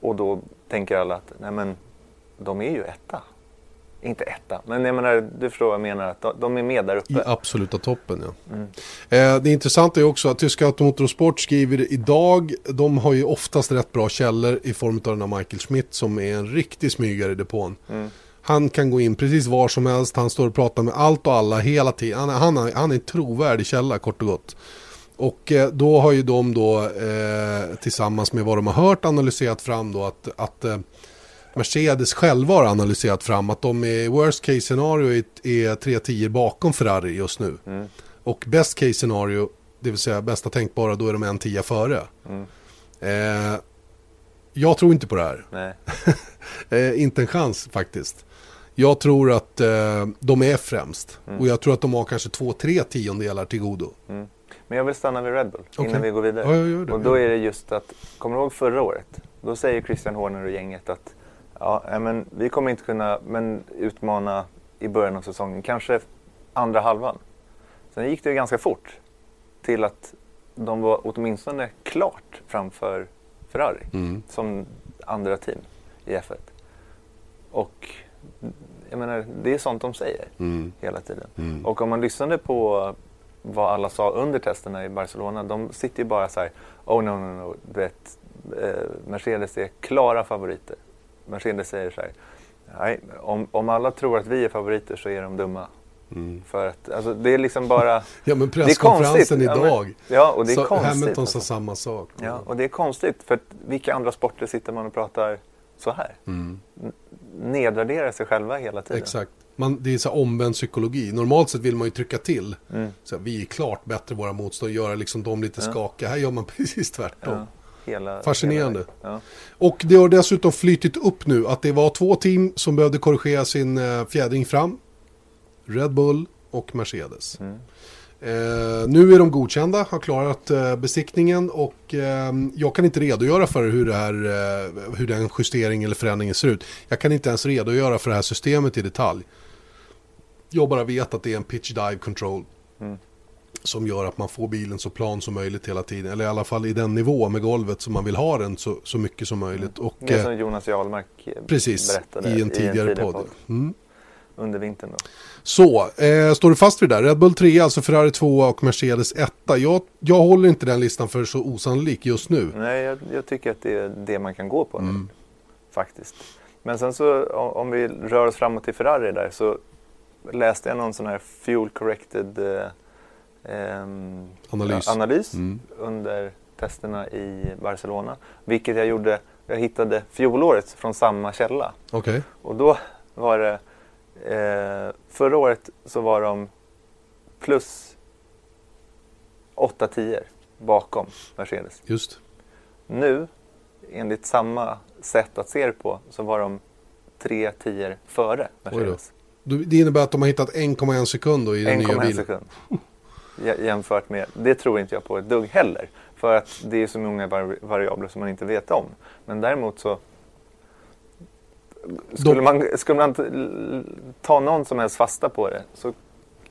Och då tänker alla att nej men, de är ju etta. Inte etta, men jag menar, du förstår vad jag menar, att de- är med där uppe. I absoluta toppen, ja. Mm. Eh, det intressanta är också att tyska Automotorsport skriver idag, de har ju oftast rätt bra källor i form av den här Michael Schmidt som är en riktig smygare i depån. Mm. Han kan gå in precis var som helst, han står och pratar med allt och alla hela tiden. Han, är- han, han är en trovärdig källa kort och gott. Och eh, då har ju de då eh, tillsammans med vad de har hört analyserat fram då att, att eh, Mercedes själva har analyserat fram att de i worst case scenario är, är 3-10 bakom Ferrari just nu. Mm. Och best case scenario, det vill säga bästa tänkbara, då är de en 10 före. Mm. Eh, jag tror inte på det här. Nej. Eh, inte en chans faktiskt. Jag tror att eh, de är främst. Mm. Och jag tror att de har kanske två, tre tiondelar till godo. Mm. Men jag vill stanna vid Red Bull Okej. innan vi går vidare. Ja, det. Och då är det just att, kommer du ihåg förra året? Då säger Christian Horner och gänget att ja, men vi kommer inte kunna men, utmana i början av säsongen, kanske andra halvan. Sen gick det ju ganska fort till att de var åtminstone klart framför Ferrari Mm. som andra team i F1. Och jag menar, det är sånt de säger Mm. hela tiden. Mm. Och om man lyssnade på vad alla sa under testerna i Barcelona, de sitter ju bara så här, oh no, no, no, du vet, eh, Mercedes är klara favoriter. Mercedes säger så här, nej, om, om alla tror att vi är favoriter så är de dumma. Mm. För att, alltså det är liksom bara, Ja men presskonferensen konstigt. Ja, men- idag. ja, och det är så konstigt. Hamilton sa alltså. samma sak. Ja, och det är konstigt, för vilka andra sporter sitter man och pratar så här? Mm. Nedvärderar sig själva hela tiden. Exakt. Man, det är så omvänd psykologi. Normalt sett vill man ju trycka till. Mm. Så här, vi är klart bättre våra motståndare, göra liksom dem lite Ja. skakiga. Här gör man precis tvärtom. Ja, hela, Fascinerande. Hela, ja. Och det har dessutom flyttit upp nu att det var två team som behövde korrigera sin eh, fjädring fram. Red Bull och Mercedes. Mm. Eh, nu är de godkända, har klarat eh, besiktningen och eh, jag kan inte redogöra för hur, det här, eh, hur den justeringen eller förändringen ser ut. Jag kan inte ens redogöra för det här systemet i detalj. Jag bara vet att det är en pitch dive control. Mm. Som gör att man får bilen så plan som möjligt hela tiden. Eller i alla fall i den nivå med golvet som man vill ha den så, så mycket som möjligt. Och, Det eh, som Jonas Jarlmark eh, precis, berättade i en tidigare podd. Mm. under vintern. Då. Så, eh, står du fast vid det där? Red Bull 3, alltså Ferrari 2 och Mercedes 1. Jag, jag håller inte den listan för så osannolik just nu. Nej, jag, jag tycker att det är det man kan gå på nu. Mm. Faktiskt. Men sen så om, om vi rör oss framåt till Ferrari där så läste jag någon sån här fuel corrected eh, ehm, Analys. analys Mm. under testerna i Barcelona. Vilket jag gjorde, jag hittade fjolåret från samma källa. Okej, Och då var det, eh, förra året så var de plus 8-10 bakom Mercedes. just. Nu, enligt samma sätt att se det på, så var de 3-10 före Mercedes. Det innebär att de har hittat 1,1 sekund då i den nya 1,1 bilen. sekund. Jä- Jämfört med, det tror inte jag på ett dugg heller. För att det är så många vari- variabler som man inte vet om. Men däremot så skulle, man, skulle man ta någon som helst fasta på det så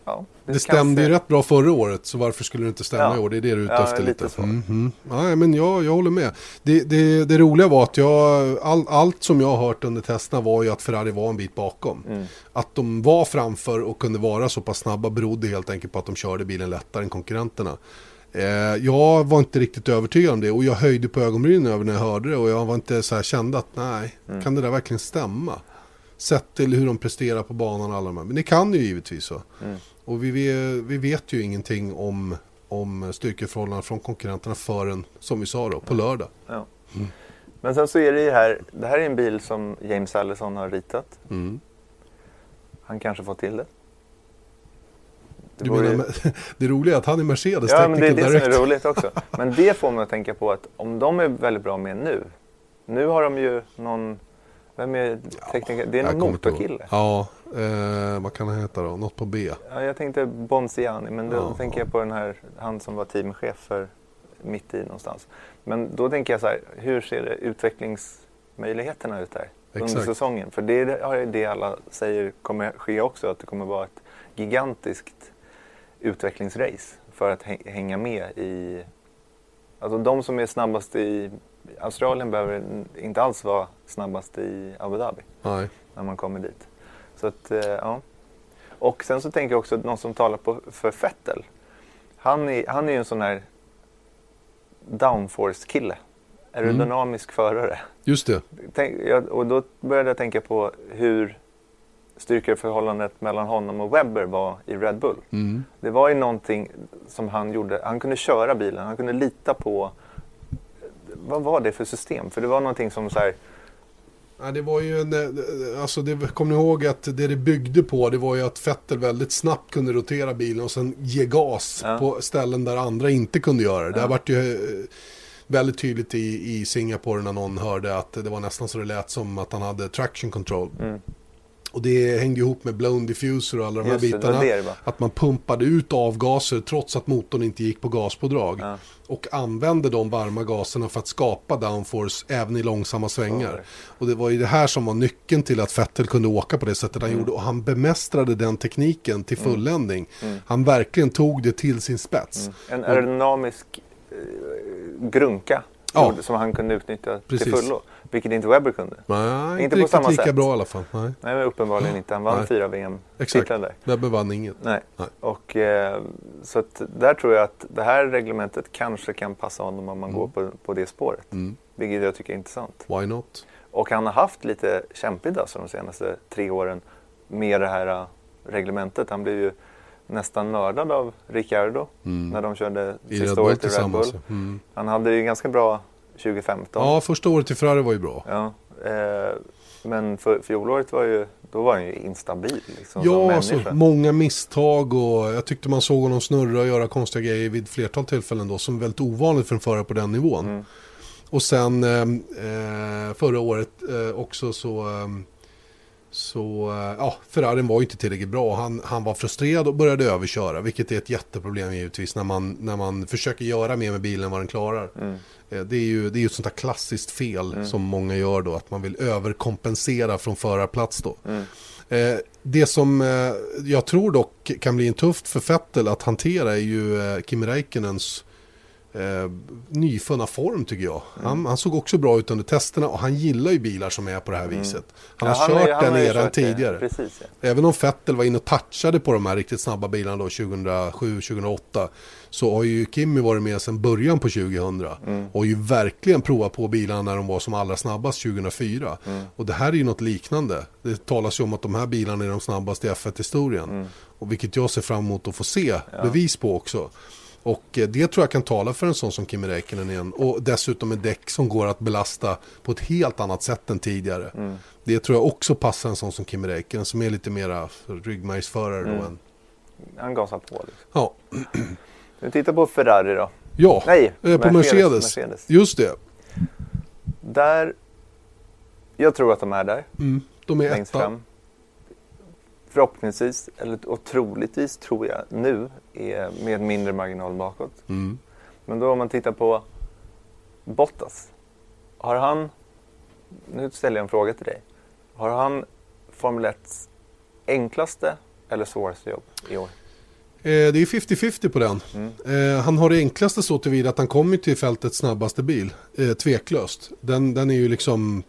ja, Det kan stämde ju rätt bra förra året, så varför skulle det inte stämma Ja. i år? Det är det du är ute Ja, efter lite lite. så. Mhm. Nej, men jag, jag håller med. Det, det, det roliga var att jag, all, allt som jag har hört under testerna var ju att Ferrari var en bit bakom. Mm. Att de var framför och kunde vara så pass snabba berodde helt enkelt på att de körde bilen lättare än konkurrenterna. Eh, jag var inte riktigt övertygad om det och jag höjde på ögonbrynen över när jag hörde det och jag var inte så här kände att nej, Mm. kan det där verkligen stämma? Sett till hur de presterar på banan och alla de här. Men det kan det ju givetvis så. Mm. Och vi, vi, vet ju ingenting om, om styrkeförhållandena från konkurrenterna förrän, som vi sa då, på lördag. Ja. Mm. Men sen så är det ju här, det här är en bil som James Allison har ritat. Mm. Han kanske får till det. Det Du vore ju- menar, det roliga är att han är Mercedes Ja, men det är det som är roligt också. Men det får man att tänka på att om de är väldigt bra med nu. Nu har de ju någon, vem är tekniker? Det är någon motorkille. Ja, eh, vad kan han heta då? Något på B. Ja, jag tänkte Bonziani, men då Ja. tänker jag på den här, han som var teamchef för mitt i någonstans. Men då tänker jag så här, hur ser det utvecklingsmöjligheterna ut där under Exakt. säsongen? För det är det alla säger kommer ske också, att det kommer vara ett gigantiskt utvecklingsrace för att hä- hänga med i... Alltså de som är snabbast i Australien behöver inte alls vara snabbast i Abu Dhabi Nej. när man kommer dit. Så att, eh, ja. Och sen så tänker jag också att någon som talar på, för Fettel. Han är, han är ju en sån här downforce-kille. Aerodynamisk förare. Just det. Tänk, jag, och då började jag tänka på hur styrkeförhållandet mellan honom och Webber var i Red Bull. Mm. Det var ju någonting som han gjorde. Han kunde köra bilen, han kunde lita på... Vad var det för system? För det var någonting som så här... Ja, det var ju en, eh, alltså det, kom ni ihåg att det det byggde på det var ju att Vettel väldigt snabbt kunde rotera bilen och sen ge gas Ja. på ställen där andra inte kunde göra det. Det Ja. har varit ju eh, väldigt tydligt i, i Singapore när någon hörde att det var nästan så det lät som att han hade traction control. Mm. Och det hängde ihop med blown diffuser och alla de här Just bitarna. det det. Att man pumpade ut avgaser trots att motorn inte gick på gaspådrag. Ja. Och använde de varma gaserna för att skapa downforce även i långsamma svängar. Oj. Och det var ju det här som var nyckeln till att Vettel kunde åka på det sättet Mm. han gjorde. Och han bemästrade den tekniken till fulländning. Han verkligen tog det till sin spets. En aerodynamisk eh, grunka Ja. som han kunde utnyttja Precis. till fullo. Vilket inte Webber kunde. Nej, inte, Inte på samma lika sätt. bra i alla fall. Nej. Nej, men uppenbarligen inte. Han vann Nej. fyra. VM-titlar där. Webber vann inget. Nej. Nej. Och, eh, så att där tror jag att det här reglementet kanske kan passa honom om man går på, på det spåret. Mm. Vilket jag tycker är intressant. Why not? Och han har haft lite kämpigt alltså de senaste tre åren med det här eh, reglementet. Han blev ju nästan mördad av Ricciardo när de körde Mm. I sista året i Red. Bull. Mm. Han hade ju ganska bra 2015. Ja, första året i Ferrari var ju bra. Ja, eh, men för, fjolåret var ju, då var han ju instabil liksom, som Ja, alltså, många misstag och jag tyckte man såg honom snurra och göra konstiga grejer vid flertal tillfällen då som väldigt ovanligt för en förare på den nivån. Mm. Och sen eh, eh, förra året eh, också så, eh, så eh, ja, Ferrarin var ju inte tillräckligt bra. Han, han var frustrerad och började överköra, vilket är ett jätteproblem givetvis när man, när man försöker göra mer med bilen än vad den klarar. Mm. Eh, Det är ju det är ett sånt där klassiskt fel som många gör då, att man vill överkompensera från förarplats då. Mm. Eh, det som eh, jag tror dock kan bli en tufft för Vettel att hantera är ju eh, Kimi Räikkönens eh, nyfunna form tycker jag. Mm. Han, han såg också bra ut under testerna och han gillar ju bilar som är på det här viset. Han har Mm. Ja, kört han den har eran det. tidigare. Precis, ja. Även om Vettel var inne och touchade på de här riktigt snabba bilarna då 2007-2008 så har ju Kimi varit med sedan början på 2000 Mm. och ju verkligen provat på bilarna när de var som allra snabbast 2004. Mm. Och det här är ju något liknande. Det talas ju om att de här bilarna är de snabbaste i F1-historien. Mm. Och vilket jag ser fram emot att få se bevis på också. Och eh, det tror jag kan tala för en sån som Kimi Räikkönen igen. Och dessutom med däck som går att belasta på ett helt annat sätt än tidigare. Mm. Det tror jag också passar en sån som Kimi Räikkönen som är lite mera ryggmärgsförare Mm. då än... Han gasar på. Liksom. Ja, Vi tittar på Ferrari då. ja Nej, eh, på Mercedes, Mercedes. Mercedes. Just det. Där, jag tror att de är där, Mm. De är längst etta. fram. Förhoppningsvis, eller och troligtvis tror jag nu, är med mindre marginal bakåt. Mm. Men då om man tittar på Bottas. Har han, nu ställer jag en fråga till dig. Har han Formel 1 enklaste eller svåraste jobb i år? Eh, det är 50-50 på den. Mm. Eh, han har det enklaste så tillvida att han kommer till fältets snabbaste bil. Eh, tveklöst. Den, den är ju liksom...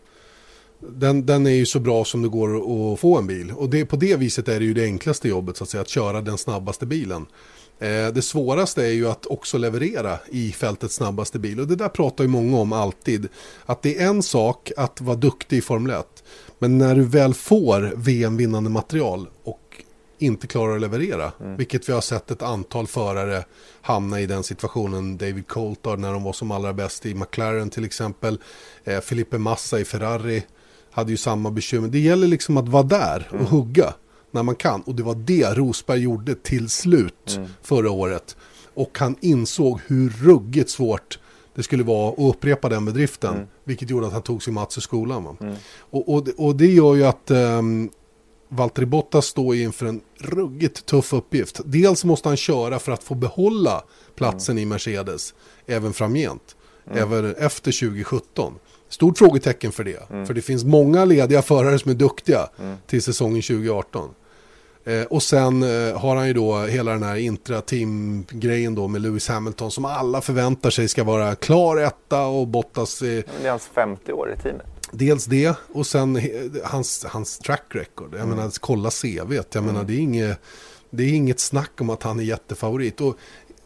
Den, den är ju så bra som det går att få en bil. Och det, på det viset är det ju det enklaste jobbet så att säga. Att köra den snabbaste bilen. Eh, det svåraste är ju att också leverera i fältets snabbaste bil. Och det där pratar ju många om alltid. Att det är en sak att vara duktig i Formel 1. Men när du väl får VM-vinnande material och inte klarar att leverera. Vilket vi har sett ett antal förare hamna i den situationen. David Coulthard när de var som allra bäst i McLaren till exempel. Eh, Felipe Massa i Ferrari hade ju samma bekymmer. Det gäller liksom att vara där och hugga när man kan. Och det var det Rosberg gjorde till slut förra året. Och han insåg hur ruggigt svårt det skulle vara att upprepa den bedriften. Vilket gjorde att han tog sin mats i skolan. Va? Och, och, och det gör ju att um, Valtteri Bottas står inför en ruggigt tuff uppgift. Dels måste han köra för att få behålla platsen i Mercedes även framgent. Även efter 2017. Stort frågetecken för det. För det finns många lediga förare som är duktiga till säsongen 2018. Eh, och sen eh, har han ju då hela den här intra-team-grejen då med Lewis Hamilton som alla förväntar sig ska vara klar etta och Bottas Men Det är hans 50 år i teamet. Dels det och sen hans, hans track record. Jag menar, kolla CV. Jag menar, det är, inget, det är inget snack om att han är jättefavorit. Och,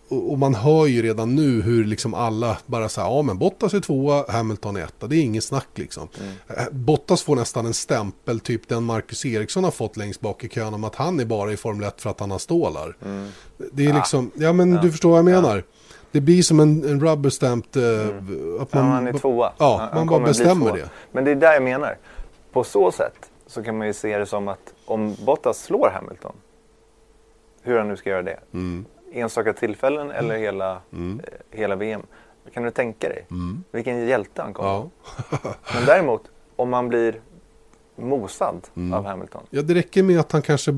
och, man hör ju redan nu hur liksom alla bara säger ja men Bottas är tvåa, Hamilton är etta. Det är inget snack liksom. Eh, Bottas får nästan en stämpel, typ den Marcus Eriksson har fått längst bak i kön om att han är bara i Formel 1 för att han har stålar. Det är liksom, ja men du förstår vad jag menar. Det blir som en, en rubber stamped... eh, Att Ja, man, han är tvåa. Ja, Han- man bara bestämmer det. Men det är där jag menar. På så sätt så kan man ju se det som att om Bottas slår Hamilton, hur han nu ska göra det, Mm. Enstaka tillfällen eller hela, eh, hela VM. Kan du tänka dig vilken hjälte han kommer Mm. Ja. Men däremot, om man blir mosad av Hamilton. Ja, det räcker med att han kanske,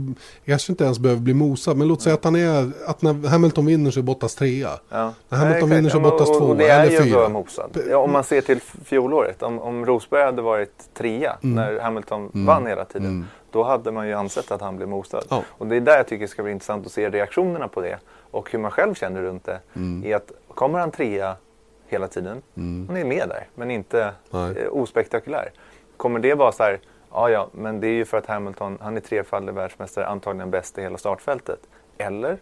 kanske inte ens behöver bli mosad. Men låt säga att han är, att när Hamilton vinner så är Bottas trea. Ja. När Hamilton Nej, vinner så är. Bottas Och- och det är eller ju fyra. mosad. Ja, om man ser till fjolåret. Om, om Rosberg hade varit trea när Hamilton vann hela tiden. Då hade man ju ansett att han blev mosad. Ja. Och det är där jag tycker det ska bli intressant att se reaktionerna på det. Och hur man själv känner runt det. Är att kommer han trea hela tiden. Han är med där men inte Nej. eh, ospektakulär. Kommer det vara så här. Ja, ja, men det är ju för att Hamilton, han är trefaldig världsmästare, antagligen bäst i hela startfältet. Eller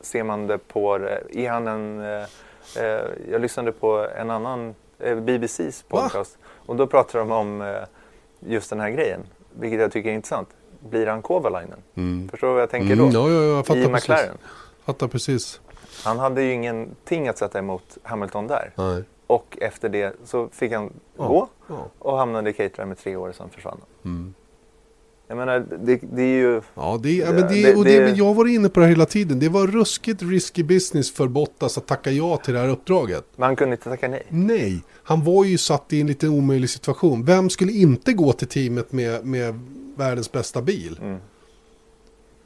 ser man det på, är han en, eh, eh, jag lyssnade på en annan, eh, BBCs podcast. Och då pratar de om eh, just den här grejen. Vilket jag tycker är intressant. Blir han Kovalainen? Förstår du vad jag tänker då? Mm, ja, ja, ja, jag fattar I precis. McLaren. Fattar precis. Han hade ju ingenting att sätta emot Hamilton där. Nej. Och efter det så fick han Ja, gå ja. och hamnade i Caterham med tre år och sen försvann han. Jag menar, det, det är ju... Ja, det, ja, men det, det- och det, men jag var inne på det här hela tiden. Det var ruskigt risky business för Bottas att tacka ja till det här uppdraget. Man kunde inte tacka nej. Nej, han var ju satt i en lite omöjlig situation. Vem skulle inte gå till teamet med, med världens bästa bil?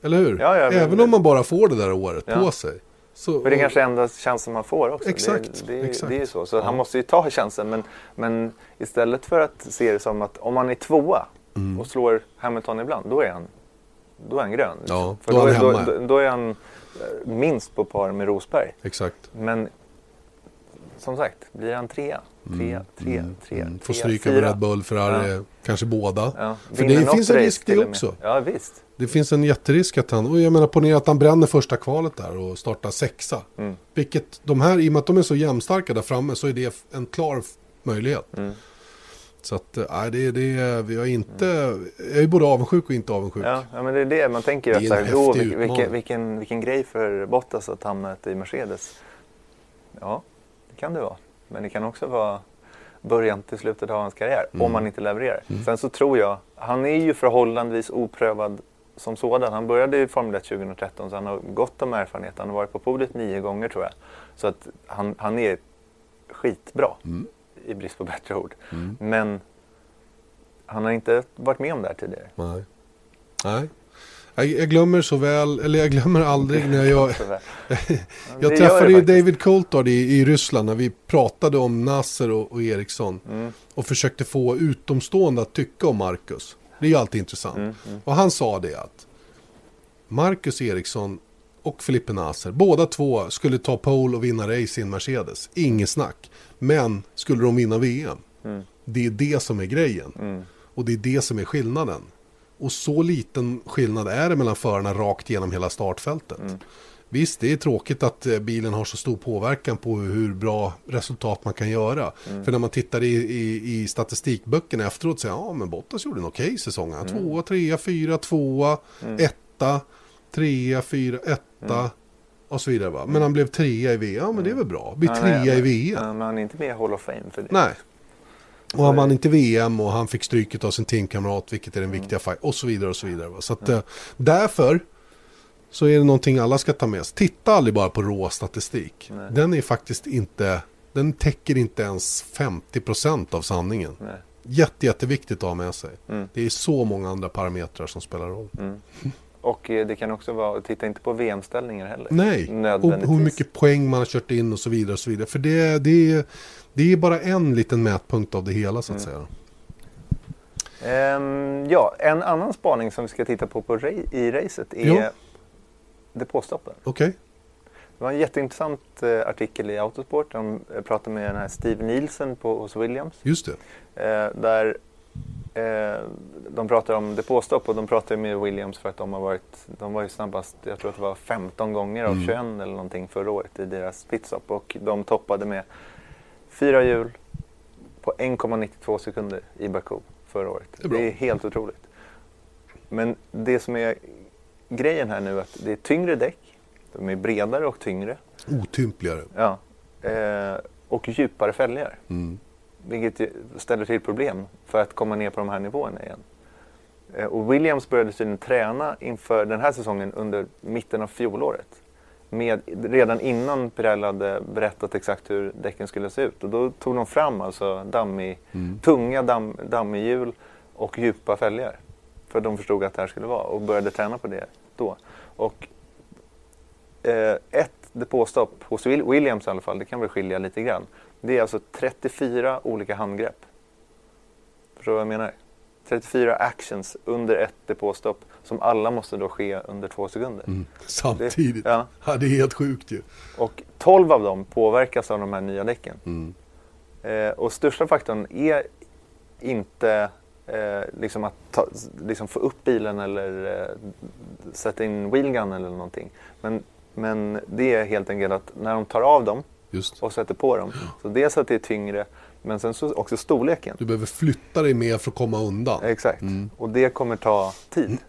Eller hur? Mm. Ja, ja, men- Även om man bara får det där året Ja. på sig. Så, För det är kanske är enda chansen man får också. Exakt, Det, det, exakt. det är ju så. Så han måste ju ta chansen. Men, men istället för att se det som att om han är tvåa Mm. och slår Hamilton ibland, då är han, då är han grön. liksom. Ja, För då är då, hemma. då, då är han eh, minst på par med Rosberg. Exakt. Men som sagt, blir han trea, trea, trea, trea, Mm. Får stryka med. Red Bull, Ferrari, kanske båda. Ja, För det finns en risk det också. Ja, visst. Det finns en jätterisk att han, och jag menar ponera att han bränner första kvalet där och startar sexa. Mm. Vilket de här, i och med att de är så jämnstarka där framme så är det en klar möjlighet. Mm. Så att, eh, nej det, det, vi har inte, jag är både avundsjuk och inte avundsjuk. Ja, ja, men det är det man tänker. Det är Att, så här, vilken, vilken, vilken, vilken grej för Bottas att hamna i Mercedes. Ja, kan det vara. Men det kan också vara början till slutet av hans karriär. Mm. Om han inte levererar. Sen så tror jag, han är ju förhållandevis oprövad som sådan. Han började i Formel 1 2013 så han har gott om erfarenhet. Han har varit på podiet nio gånger tror jag. Så att han, han är skitbra. Mm. I brist på bättre ord. Men han har inte varit med om det här tidigare. Nej. Nej. Jag, jag glömmer så väl, eller jag glömmer aldrig när jag... Jag träffade ju. David Coulthard i, i Ryssland när vi pratade om Nasser och, och Eriksson. Mm. Och försökte få utomstående att tycka om Marcus. Det är ju alltid intressant. Mm, Och han sa det att Marcus Eriksson och Felipe Nasser, båda två skulle ta pole och vinna race i en Mercedes. Inget snack. Men skulle de vinna VM? Mm. Det är det som är grejen. Och det är det som är skillnaden. Och så liten skillnad är det mellan förarna rakt genom hela startfältet. Mm. Visst, det är tråkigt att eh, bilen har så stor påverkan på hur bra resultat man kan göra. Mm. För när man tittar i, i, i statistikböckerna efteråt så säger ja men Bottas gjorde en okej säsong. Han Mm. Tvåa, trea, fyra, tvåa, etta, trea, fyra, etta och så vidare. Va? Men han blev trea i VM, ja men det är väl bra. Bli trea i VM. Ja, men han är inte med i Hall of Fame för det. Nej. Och han vann inte VM och han fick stryket av sin teamkamrat, vilket är den Mm. viktiga fight. Och så vidare och så vidare. Så att eh, därför så är det någonting alla ska ta med sig. Titta aldrig bara på rå statistik. Nej. Den är faktiskt inte, den täcker inte ens 50% av sanningen. Nej. Jätte, jätteviktigt att ha med sig. Mm. Det är så många andra parametrar som spelar roll. Och eh, det kan också vara, titta inte på VM-ställningar heller. Nej, och hur mycket poäng man har kört in och så vidare. Och så vidare. För det, det, är, det är bara en liten mätpunkt av det hela så att Mm. säga. Ehm, ja, en annan spaning som vi ska titta på, på i racet är Ja. depåstoppen. Okej? Det var en jätteintressant eh, artikel i Autosport. De eh, pratade med den här Steve Nielsen på, hos Williams. Just det. Eh, där eh, de pratar om depåstopp och de pratar med Williams för att de har varit, de var ju snabbast, jag tror att det var 15 gånger av 21 eller någonting förra året i deras pitstop och de toppade med fyra hjul på 1,92 sekunder i Baku förra året. Det är. Det är helt otroligt. Men det som är grejen här nu är att det är tyngre däck, de är bredare och tyngre Otympligare. ja, eh, och djupare fälgar. Mm. Vilket ställer till problem för att komma ner på de här nivåerna igen. Eh, Och Williams började tydligen träna inför den här säsongen under mitten av fjolåret. Med, redan innan Pirelli hade berättat exakt hur däcken skulle se ut. Och då tog de fram alltså dammig, tunga damm, dammig hjul och djupa fälgar. För de förstod att det här skulle vara och började träna på det då. Och eh, ett depåstopp hos Will- Williams i alla fall, det kan väl skilja lite grann. Det är alltså 34 olika handgrepp. Förstår du vad jag menar? 34 actions under ett depåstopp som alla måste då ske under två sekunder. Mm. Samtidigt. Ja. Ja. det är helt sjukt ju. Och 12 av dem påverkas av de här nya däcken. Mm. Eh, och största faktorn är inte eh, liksom att ta, liksom få upp bilen eller eh, sätta in wheelgun eller någonting. Men, men det är helt enkelt att när de tar av dem Just. och sätter på dem. Så dels att det är tyngre men sen så också storleken. Du behöver flytta dig mer för att komma undan. Exakt. Och det kommer ta tid.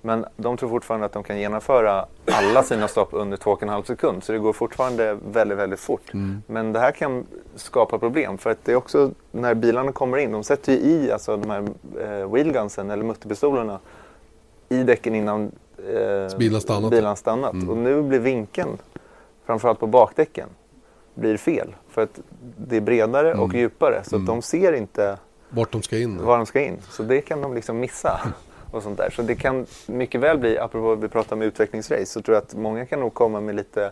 Men de tror fortfarande att de kan genomföra alla sina stopp under 2,5 sekund. Så det går fortfarande väldigt, väldigt fort. Men det här kan skapa problem. För att det är också när bilarna kommer in. De sätter ju i alltså, de här eh, wheelgunsen eller mutterpistolerna i däcken innan eh, Bilen stannat. bilen stannat. Och nu blir vinkeln, framförallt på bakdäcken, blir fel. För att det är bredare och djupare. Så att de ser inte Vart de ska in. var de ska in. Så det kan de liksom missa. Och sånt där. Så det kan mycket väl bli, apropå att vi pratar om utvecklingsrace, så tror jag att många kan nog komma med lite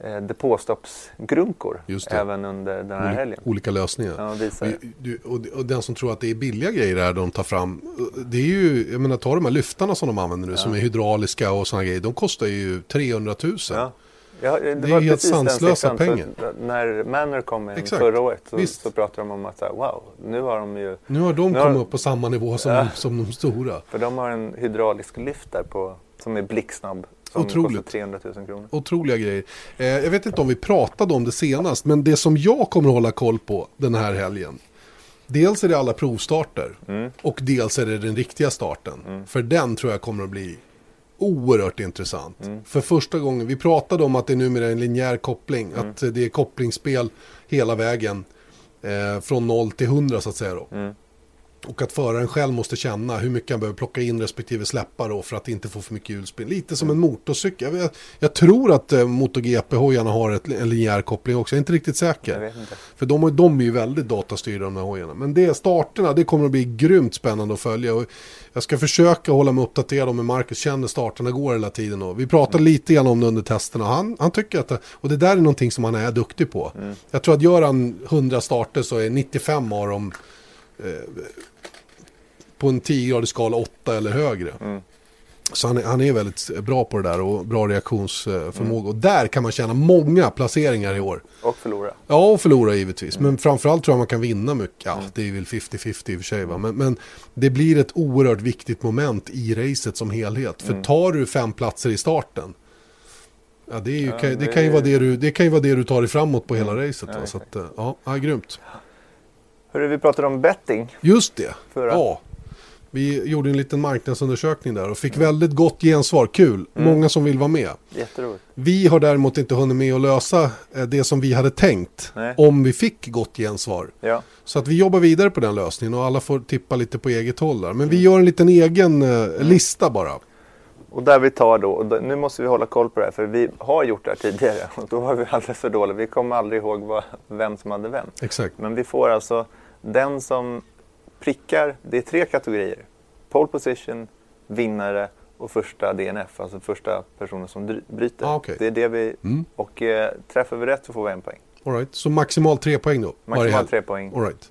eh, depåstoppsgrunkor även under den här Oli- helgen. Olika lösningar. Ja, visa det. Du, och, och den som tror att det är billiga grejer där de tar fram. Det är ju, jag menar ta de här lyftarna som de använder nu som är hydrauliska och sådana grejer. De kostar ju 300 000. Ja. Ja, det, är var helt sanslösa pengar. När Manor kom in Exakt. förra året så, Visst. så pratade de om att wow, nu har de ju, Nu har de Nu har- kommit upp på samma nivå som, Ja. som de stora. för de har en hydraulisk lyft där på, som är blixtsnabb. Som Otroligt. kostar 300 000 kronor. Otroliga grejer. Eh, jag vet inte om vi pratade om det senast, men det som jag kommer att hålla koll på den här helgen. Dels är det alla provstarter Mm. och dels är det den riktiga starten. För den tror jag kommer att bli oerhört intressant. Mm. För första gången, vi pratade om att det numera är en linjär koppling, Mm. att det är kopplingsspel hela vägen eh, från 0 till 100 så att säga. Då. Mm. Och att föraren själv måste känna hur mycket han behöver plocka in respektive släppa då för att inte få för mycket hjulspinn. Lite som en motorcykel. Jag, jag tror att eh, MotoGP-hojarna har ett, en linjär koppling också. Jag är inte riktigt säker. inte. För de, de är ju väldigt datastyrda de här hojarna. Men det starterna, det kommer att bli grymt spännande att följa. Och jag ska försöka hålla mig uppdaterad om hur Marcus känner starterna går hela tiden. Och vi pratade lite grann om det under testerna. Han, han tycker att, och det där är någonting som han är duktig på. Jag tror att gör han 100 starter så är 95 av dem eh, på en 10-gradig skala 8 eller högre. Så han är, han är väldigt bra på det där och bra reaktionsförmåga. Och där kan man tjäna många placeringar i år. Och förlora. Ja, och förlora givetvis. Men framförallt tror jag man kan vinna mycket. Ja, det är väl 50-50 i och för sig. Va? Men, men det blir ett oerhört viktigt moment i racet som helhet. För tar du fem platser i starten. Ja, det, är ju, Ja, kan, det, det kan ju vara det, du, det kan ju vara det du tar dig framåt på hela racet. Ja, va? Så att, eh, ja, ja, grymt. Hörru, vi pratade om betting. Just det. Förra. Ja. Vi gjorde en liten marknadsundersökning där och fick väldigt gott gensvar. Kul. Många som vill vara med. Jätteroligt. Vi har däremot inte hunnit med att lösa eh, det som vi hade tänkt. Nej. Om vi fick gott gensvar. Ja. Så att vi jobbar vidare på den lösningen och alla får tippa lite på eget håll där. Men vi gör en liten egen eh, lista bara. Och där vi tar då, och nu måste vi hålla koll på det här för vi har gjort det här tidigare och då var vi alldeles för dåliga. Vi kommer aldrig ihåg vad, vem som hade vem. Exakt. Men vi får alltså den som prickar, det är tre kategorier. Pole position, vinnare och första DNF, alltså första personen som bryter. Ah, okej. Det är det vi, Mm. och eh, träffar vi rätt så får vi en poäng. All right. Så maximalt tre poäng då. Maximalt tre poäng, All right.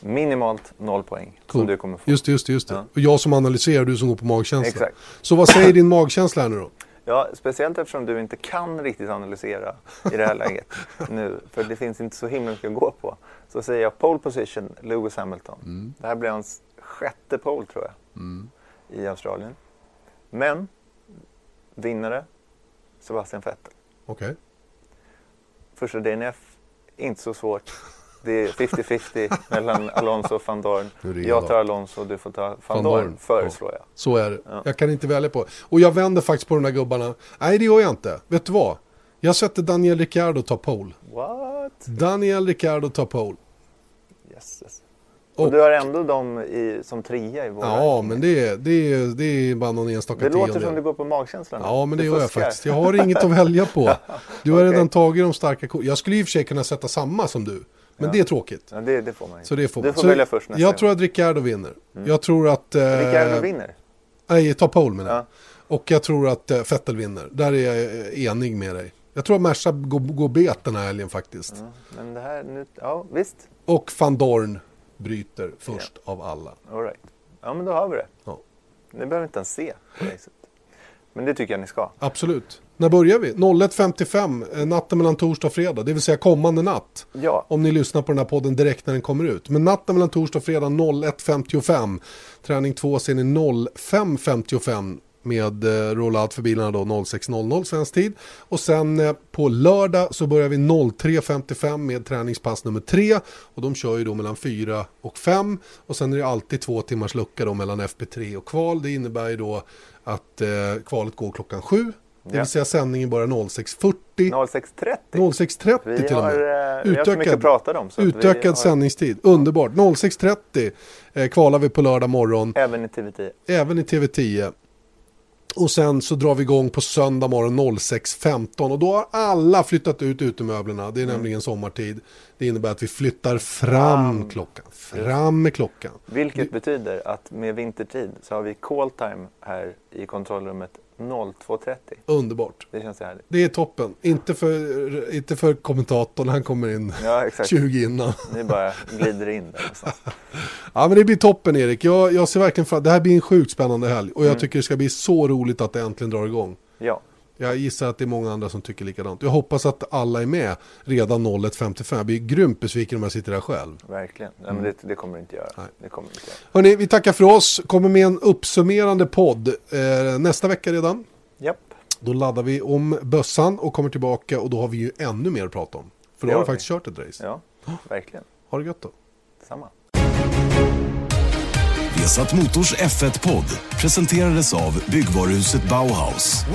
minimalt noll poäng Cool. som du kommer få. Just det, just det. Just det. Ja. Och jag som analyserar, du som går på magkänsla. Exakt. Så vad säger din magkänsla här nu då? Ja, speciellt eftersom du inte kan riktigt analysera i det här läget nu. För det finns inte så himla mycket att gå på. Så säger jag pole position, Lewis Hamilton. Mm. Det här blir hans sjätte pole tror jag i Australien. Men vinnare, Sebastian Vettel. Okej. Första DNF, inte så svårt. Det är 50-50 mellan Alonso och van Dorn. Jag tar Alonso och du får ta van, Van Dorn, Dorn, föreslår jag. Så är det. Ja. Jag kan inte välja på. Och jag vänder faktiskt på de där gubbarna. Nej, det gör jag inte. Vet du vad? Jag sätter Daniel Ricciardo ta pole. What? Daniel Ricciardo ta pole. Yes, yes. Och, Och- du har ändå dem i, som trea i vår Ja, men det är, det är, det är bara någon enstaka Det låter som du går på magkänslan. Ja, men det gör jag faktiskt. Jag har inget att välja på. Du har Okej. redan tagit de starka korten. Jag skulle i och för sig kunna sätta samma som du. Men Ja. det är tråkigt. Ja, det, det får man inte. Så det får du får Så välja först nästa Jag gång. tror att Ricciardo vinner. Jag tror att... Eh, Ricciardo vinner. Nej, ta pole menar jag. Ja. Och jag tror att eh, Vettel vinner. Där är jag eh, enig med dig. Jag tror att Merca går, går bet den här helgen faktiskt. Ja, men det här nu, ja visst. Och van Dorn bryter först av alla. All right. Ja men då har vi det. Ja. Ni behöver inte ens se på racet. Men det tycker jag ni ska. Absolut. När börjar vi? 01.55, eh, natten mellan torsdag och fredag. Det vill säga kommande natt. Ja, Om ni lyssnar på den här podden direkt när den kommer ut. Men natten mellan torsdag och fredag 01.55. Träning 2 ser ni 05.55 med eh, rollout för bilarna då 06.00 svensk tid. Och sen eh, på lördag så börjar vi 03.55 med träningspass nummer 3. Och de kör ju då mellan 4 och 5. Och sen är det alltid två timmars lucka då mellan FP3 och kval. Det innebär ju då att eh, kvalet går klockan 7. Det Ja. vill säga sändningen börjar 06.40. 06.30. 06.30 Vi till och har, med. eh, vi har så mycket att prata om. Så vi Utökad har, sändningstid, underbart. 06.30 eh, kvalar vi på lördag morgon, Även i TV10. även i TV10. Och sen så drar vi igång på söndag morgon 06.15 och då har alla flyttat ut utemöblerna. Det är nämligen sommartid. Det innebär att vi flyttar fram Fram. klockan. Fram med klockan. Vilket betyder att med vintertid så har vi call time här i kontrollrummet 02.30. Underbart. Det känns härligt. Det är toppen. Inte för, inte för kommentatorn, han kommer in Ja, exakt. 20 innan. Ni bara glider in där. Ja men det blir toppen Erik. Jag, jag ser verkligen fram Det här blir en sjukt spännande helg. Och jag Mm. tycker det ska bli så roligt att det äntligen drar igång. Ja, Jag gissar att det är många andra som tycker likadant. Jag hoppas att alla är med redan 01.55. Jag blir grymt besviken om jag sitter där själv. verkligen. Ja, men det, det kommer det inte göra. Nej. Det kommer inte göra. Hörni, vi tackar för oss. Kommer med en uppsummerande podd eh, nästa vecka redan. Japp. Då laddar vi om bössan och kommer tillbaka och då har vi ju ännu mer att prata om. För då har vi faktiskt kört ett race. Ja, verkligen. Ha det gött då. Samma. Esat Motors F1-podd presenterades av byggvaruhuset Bauhaus.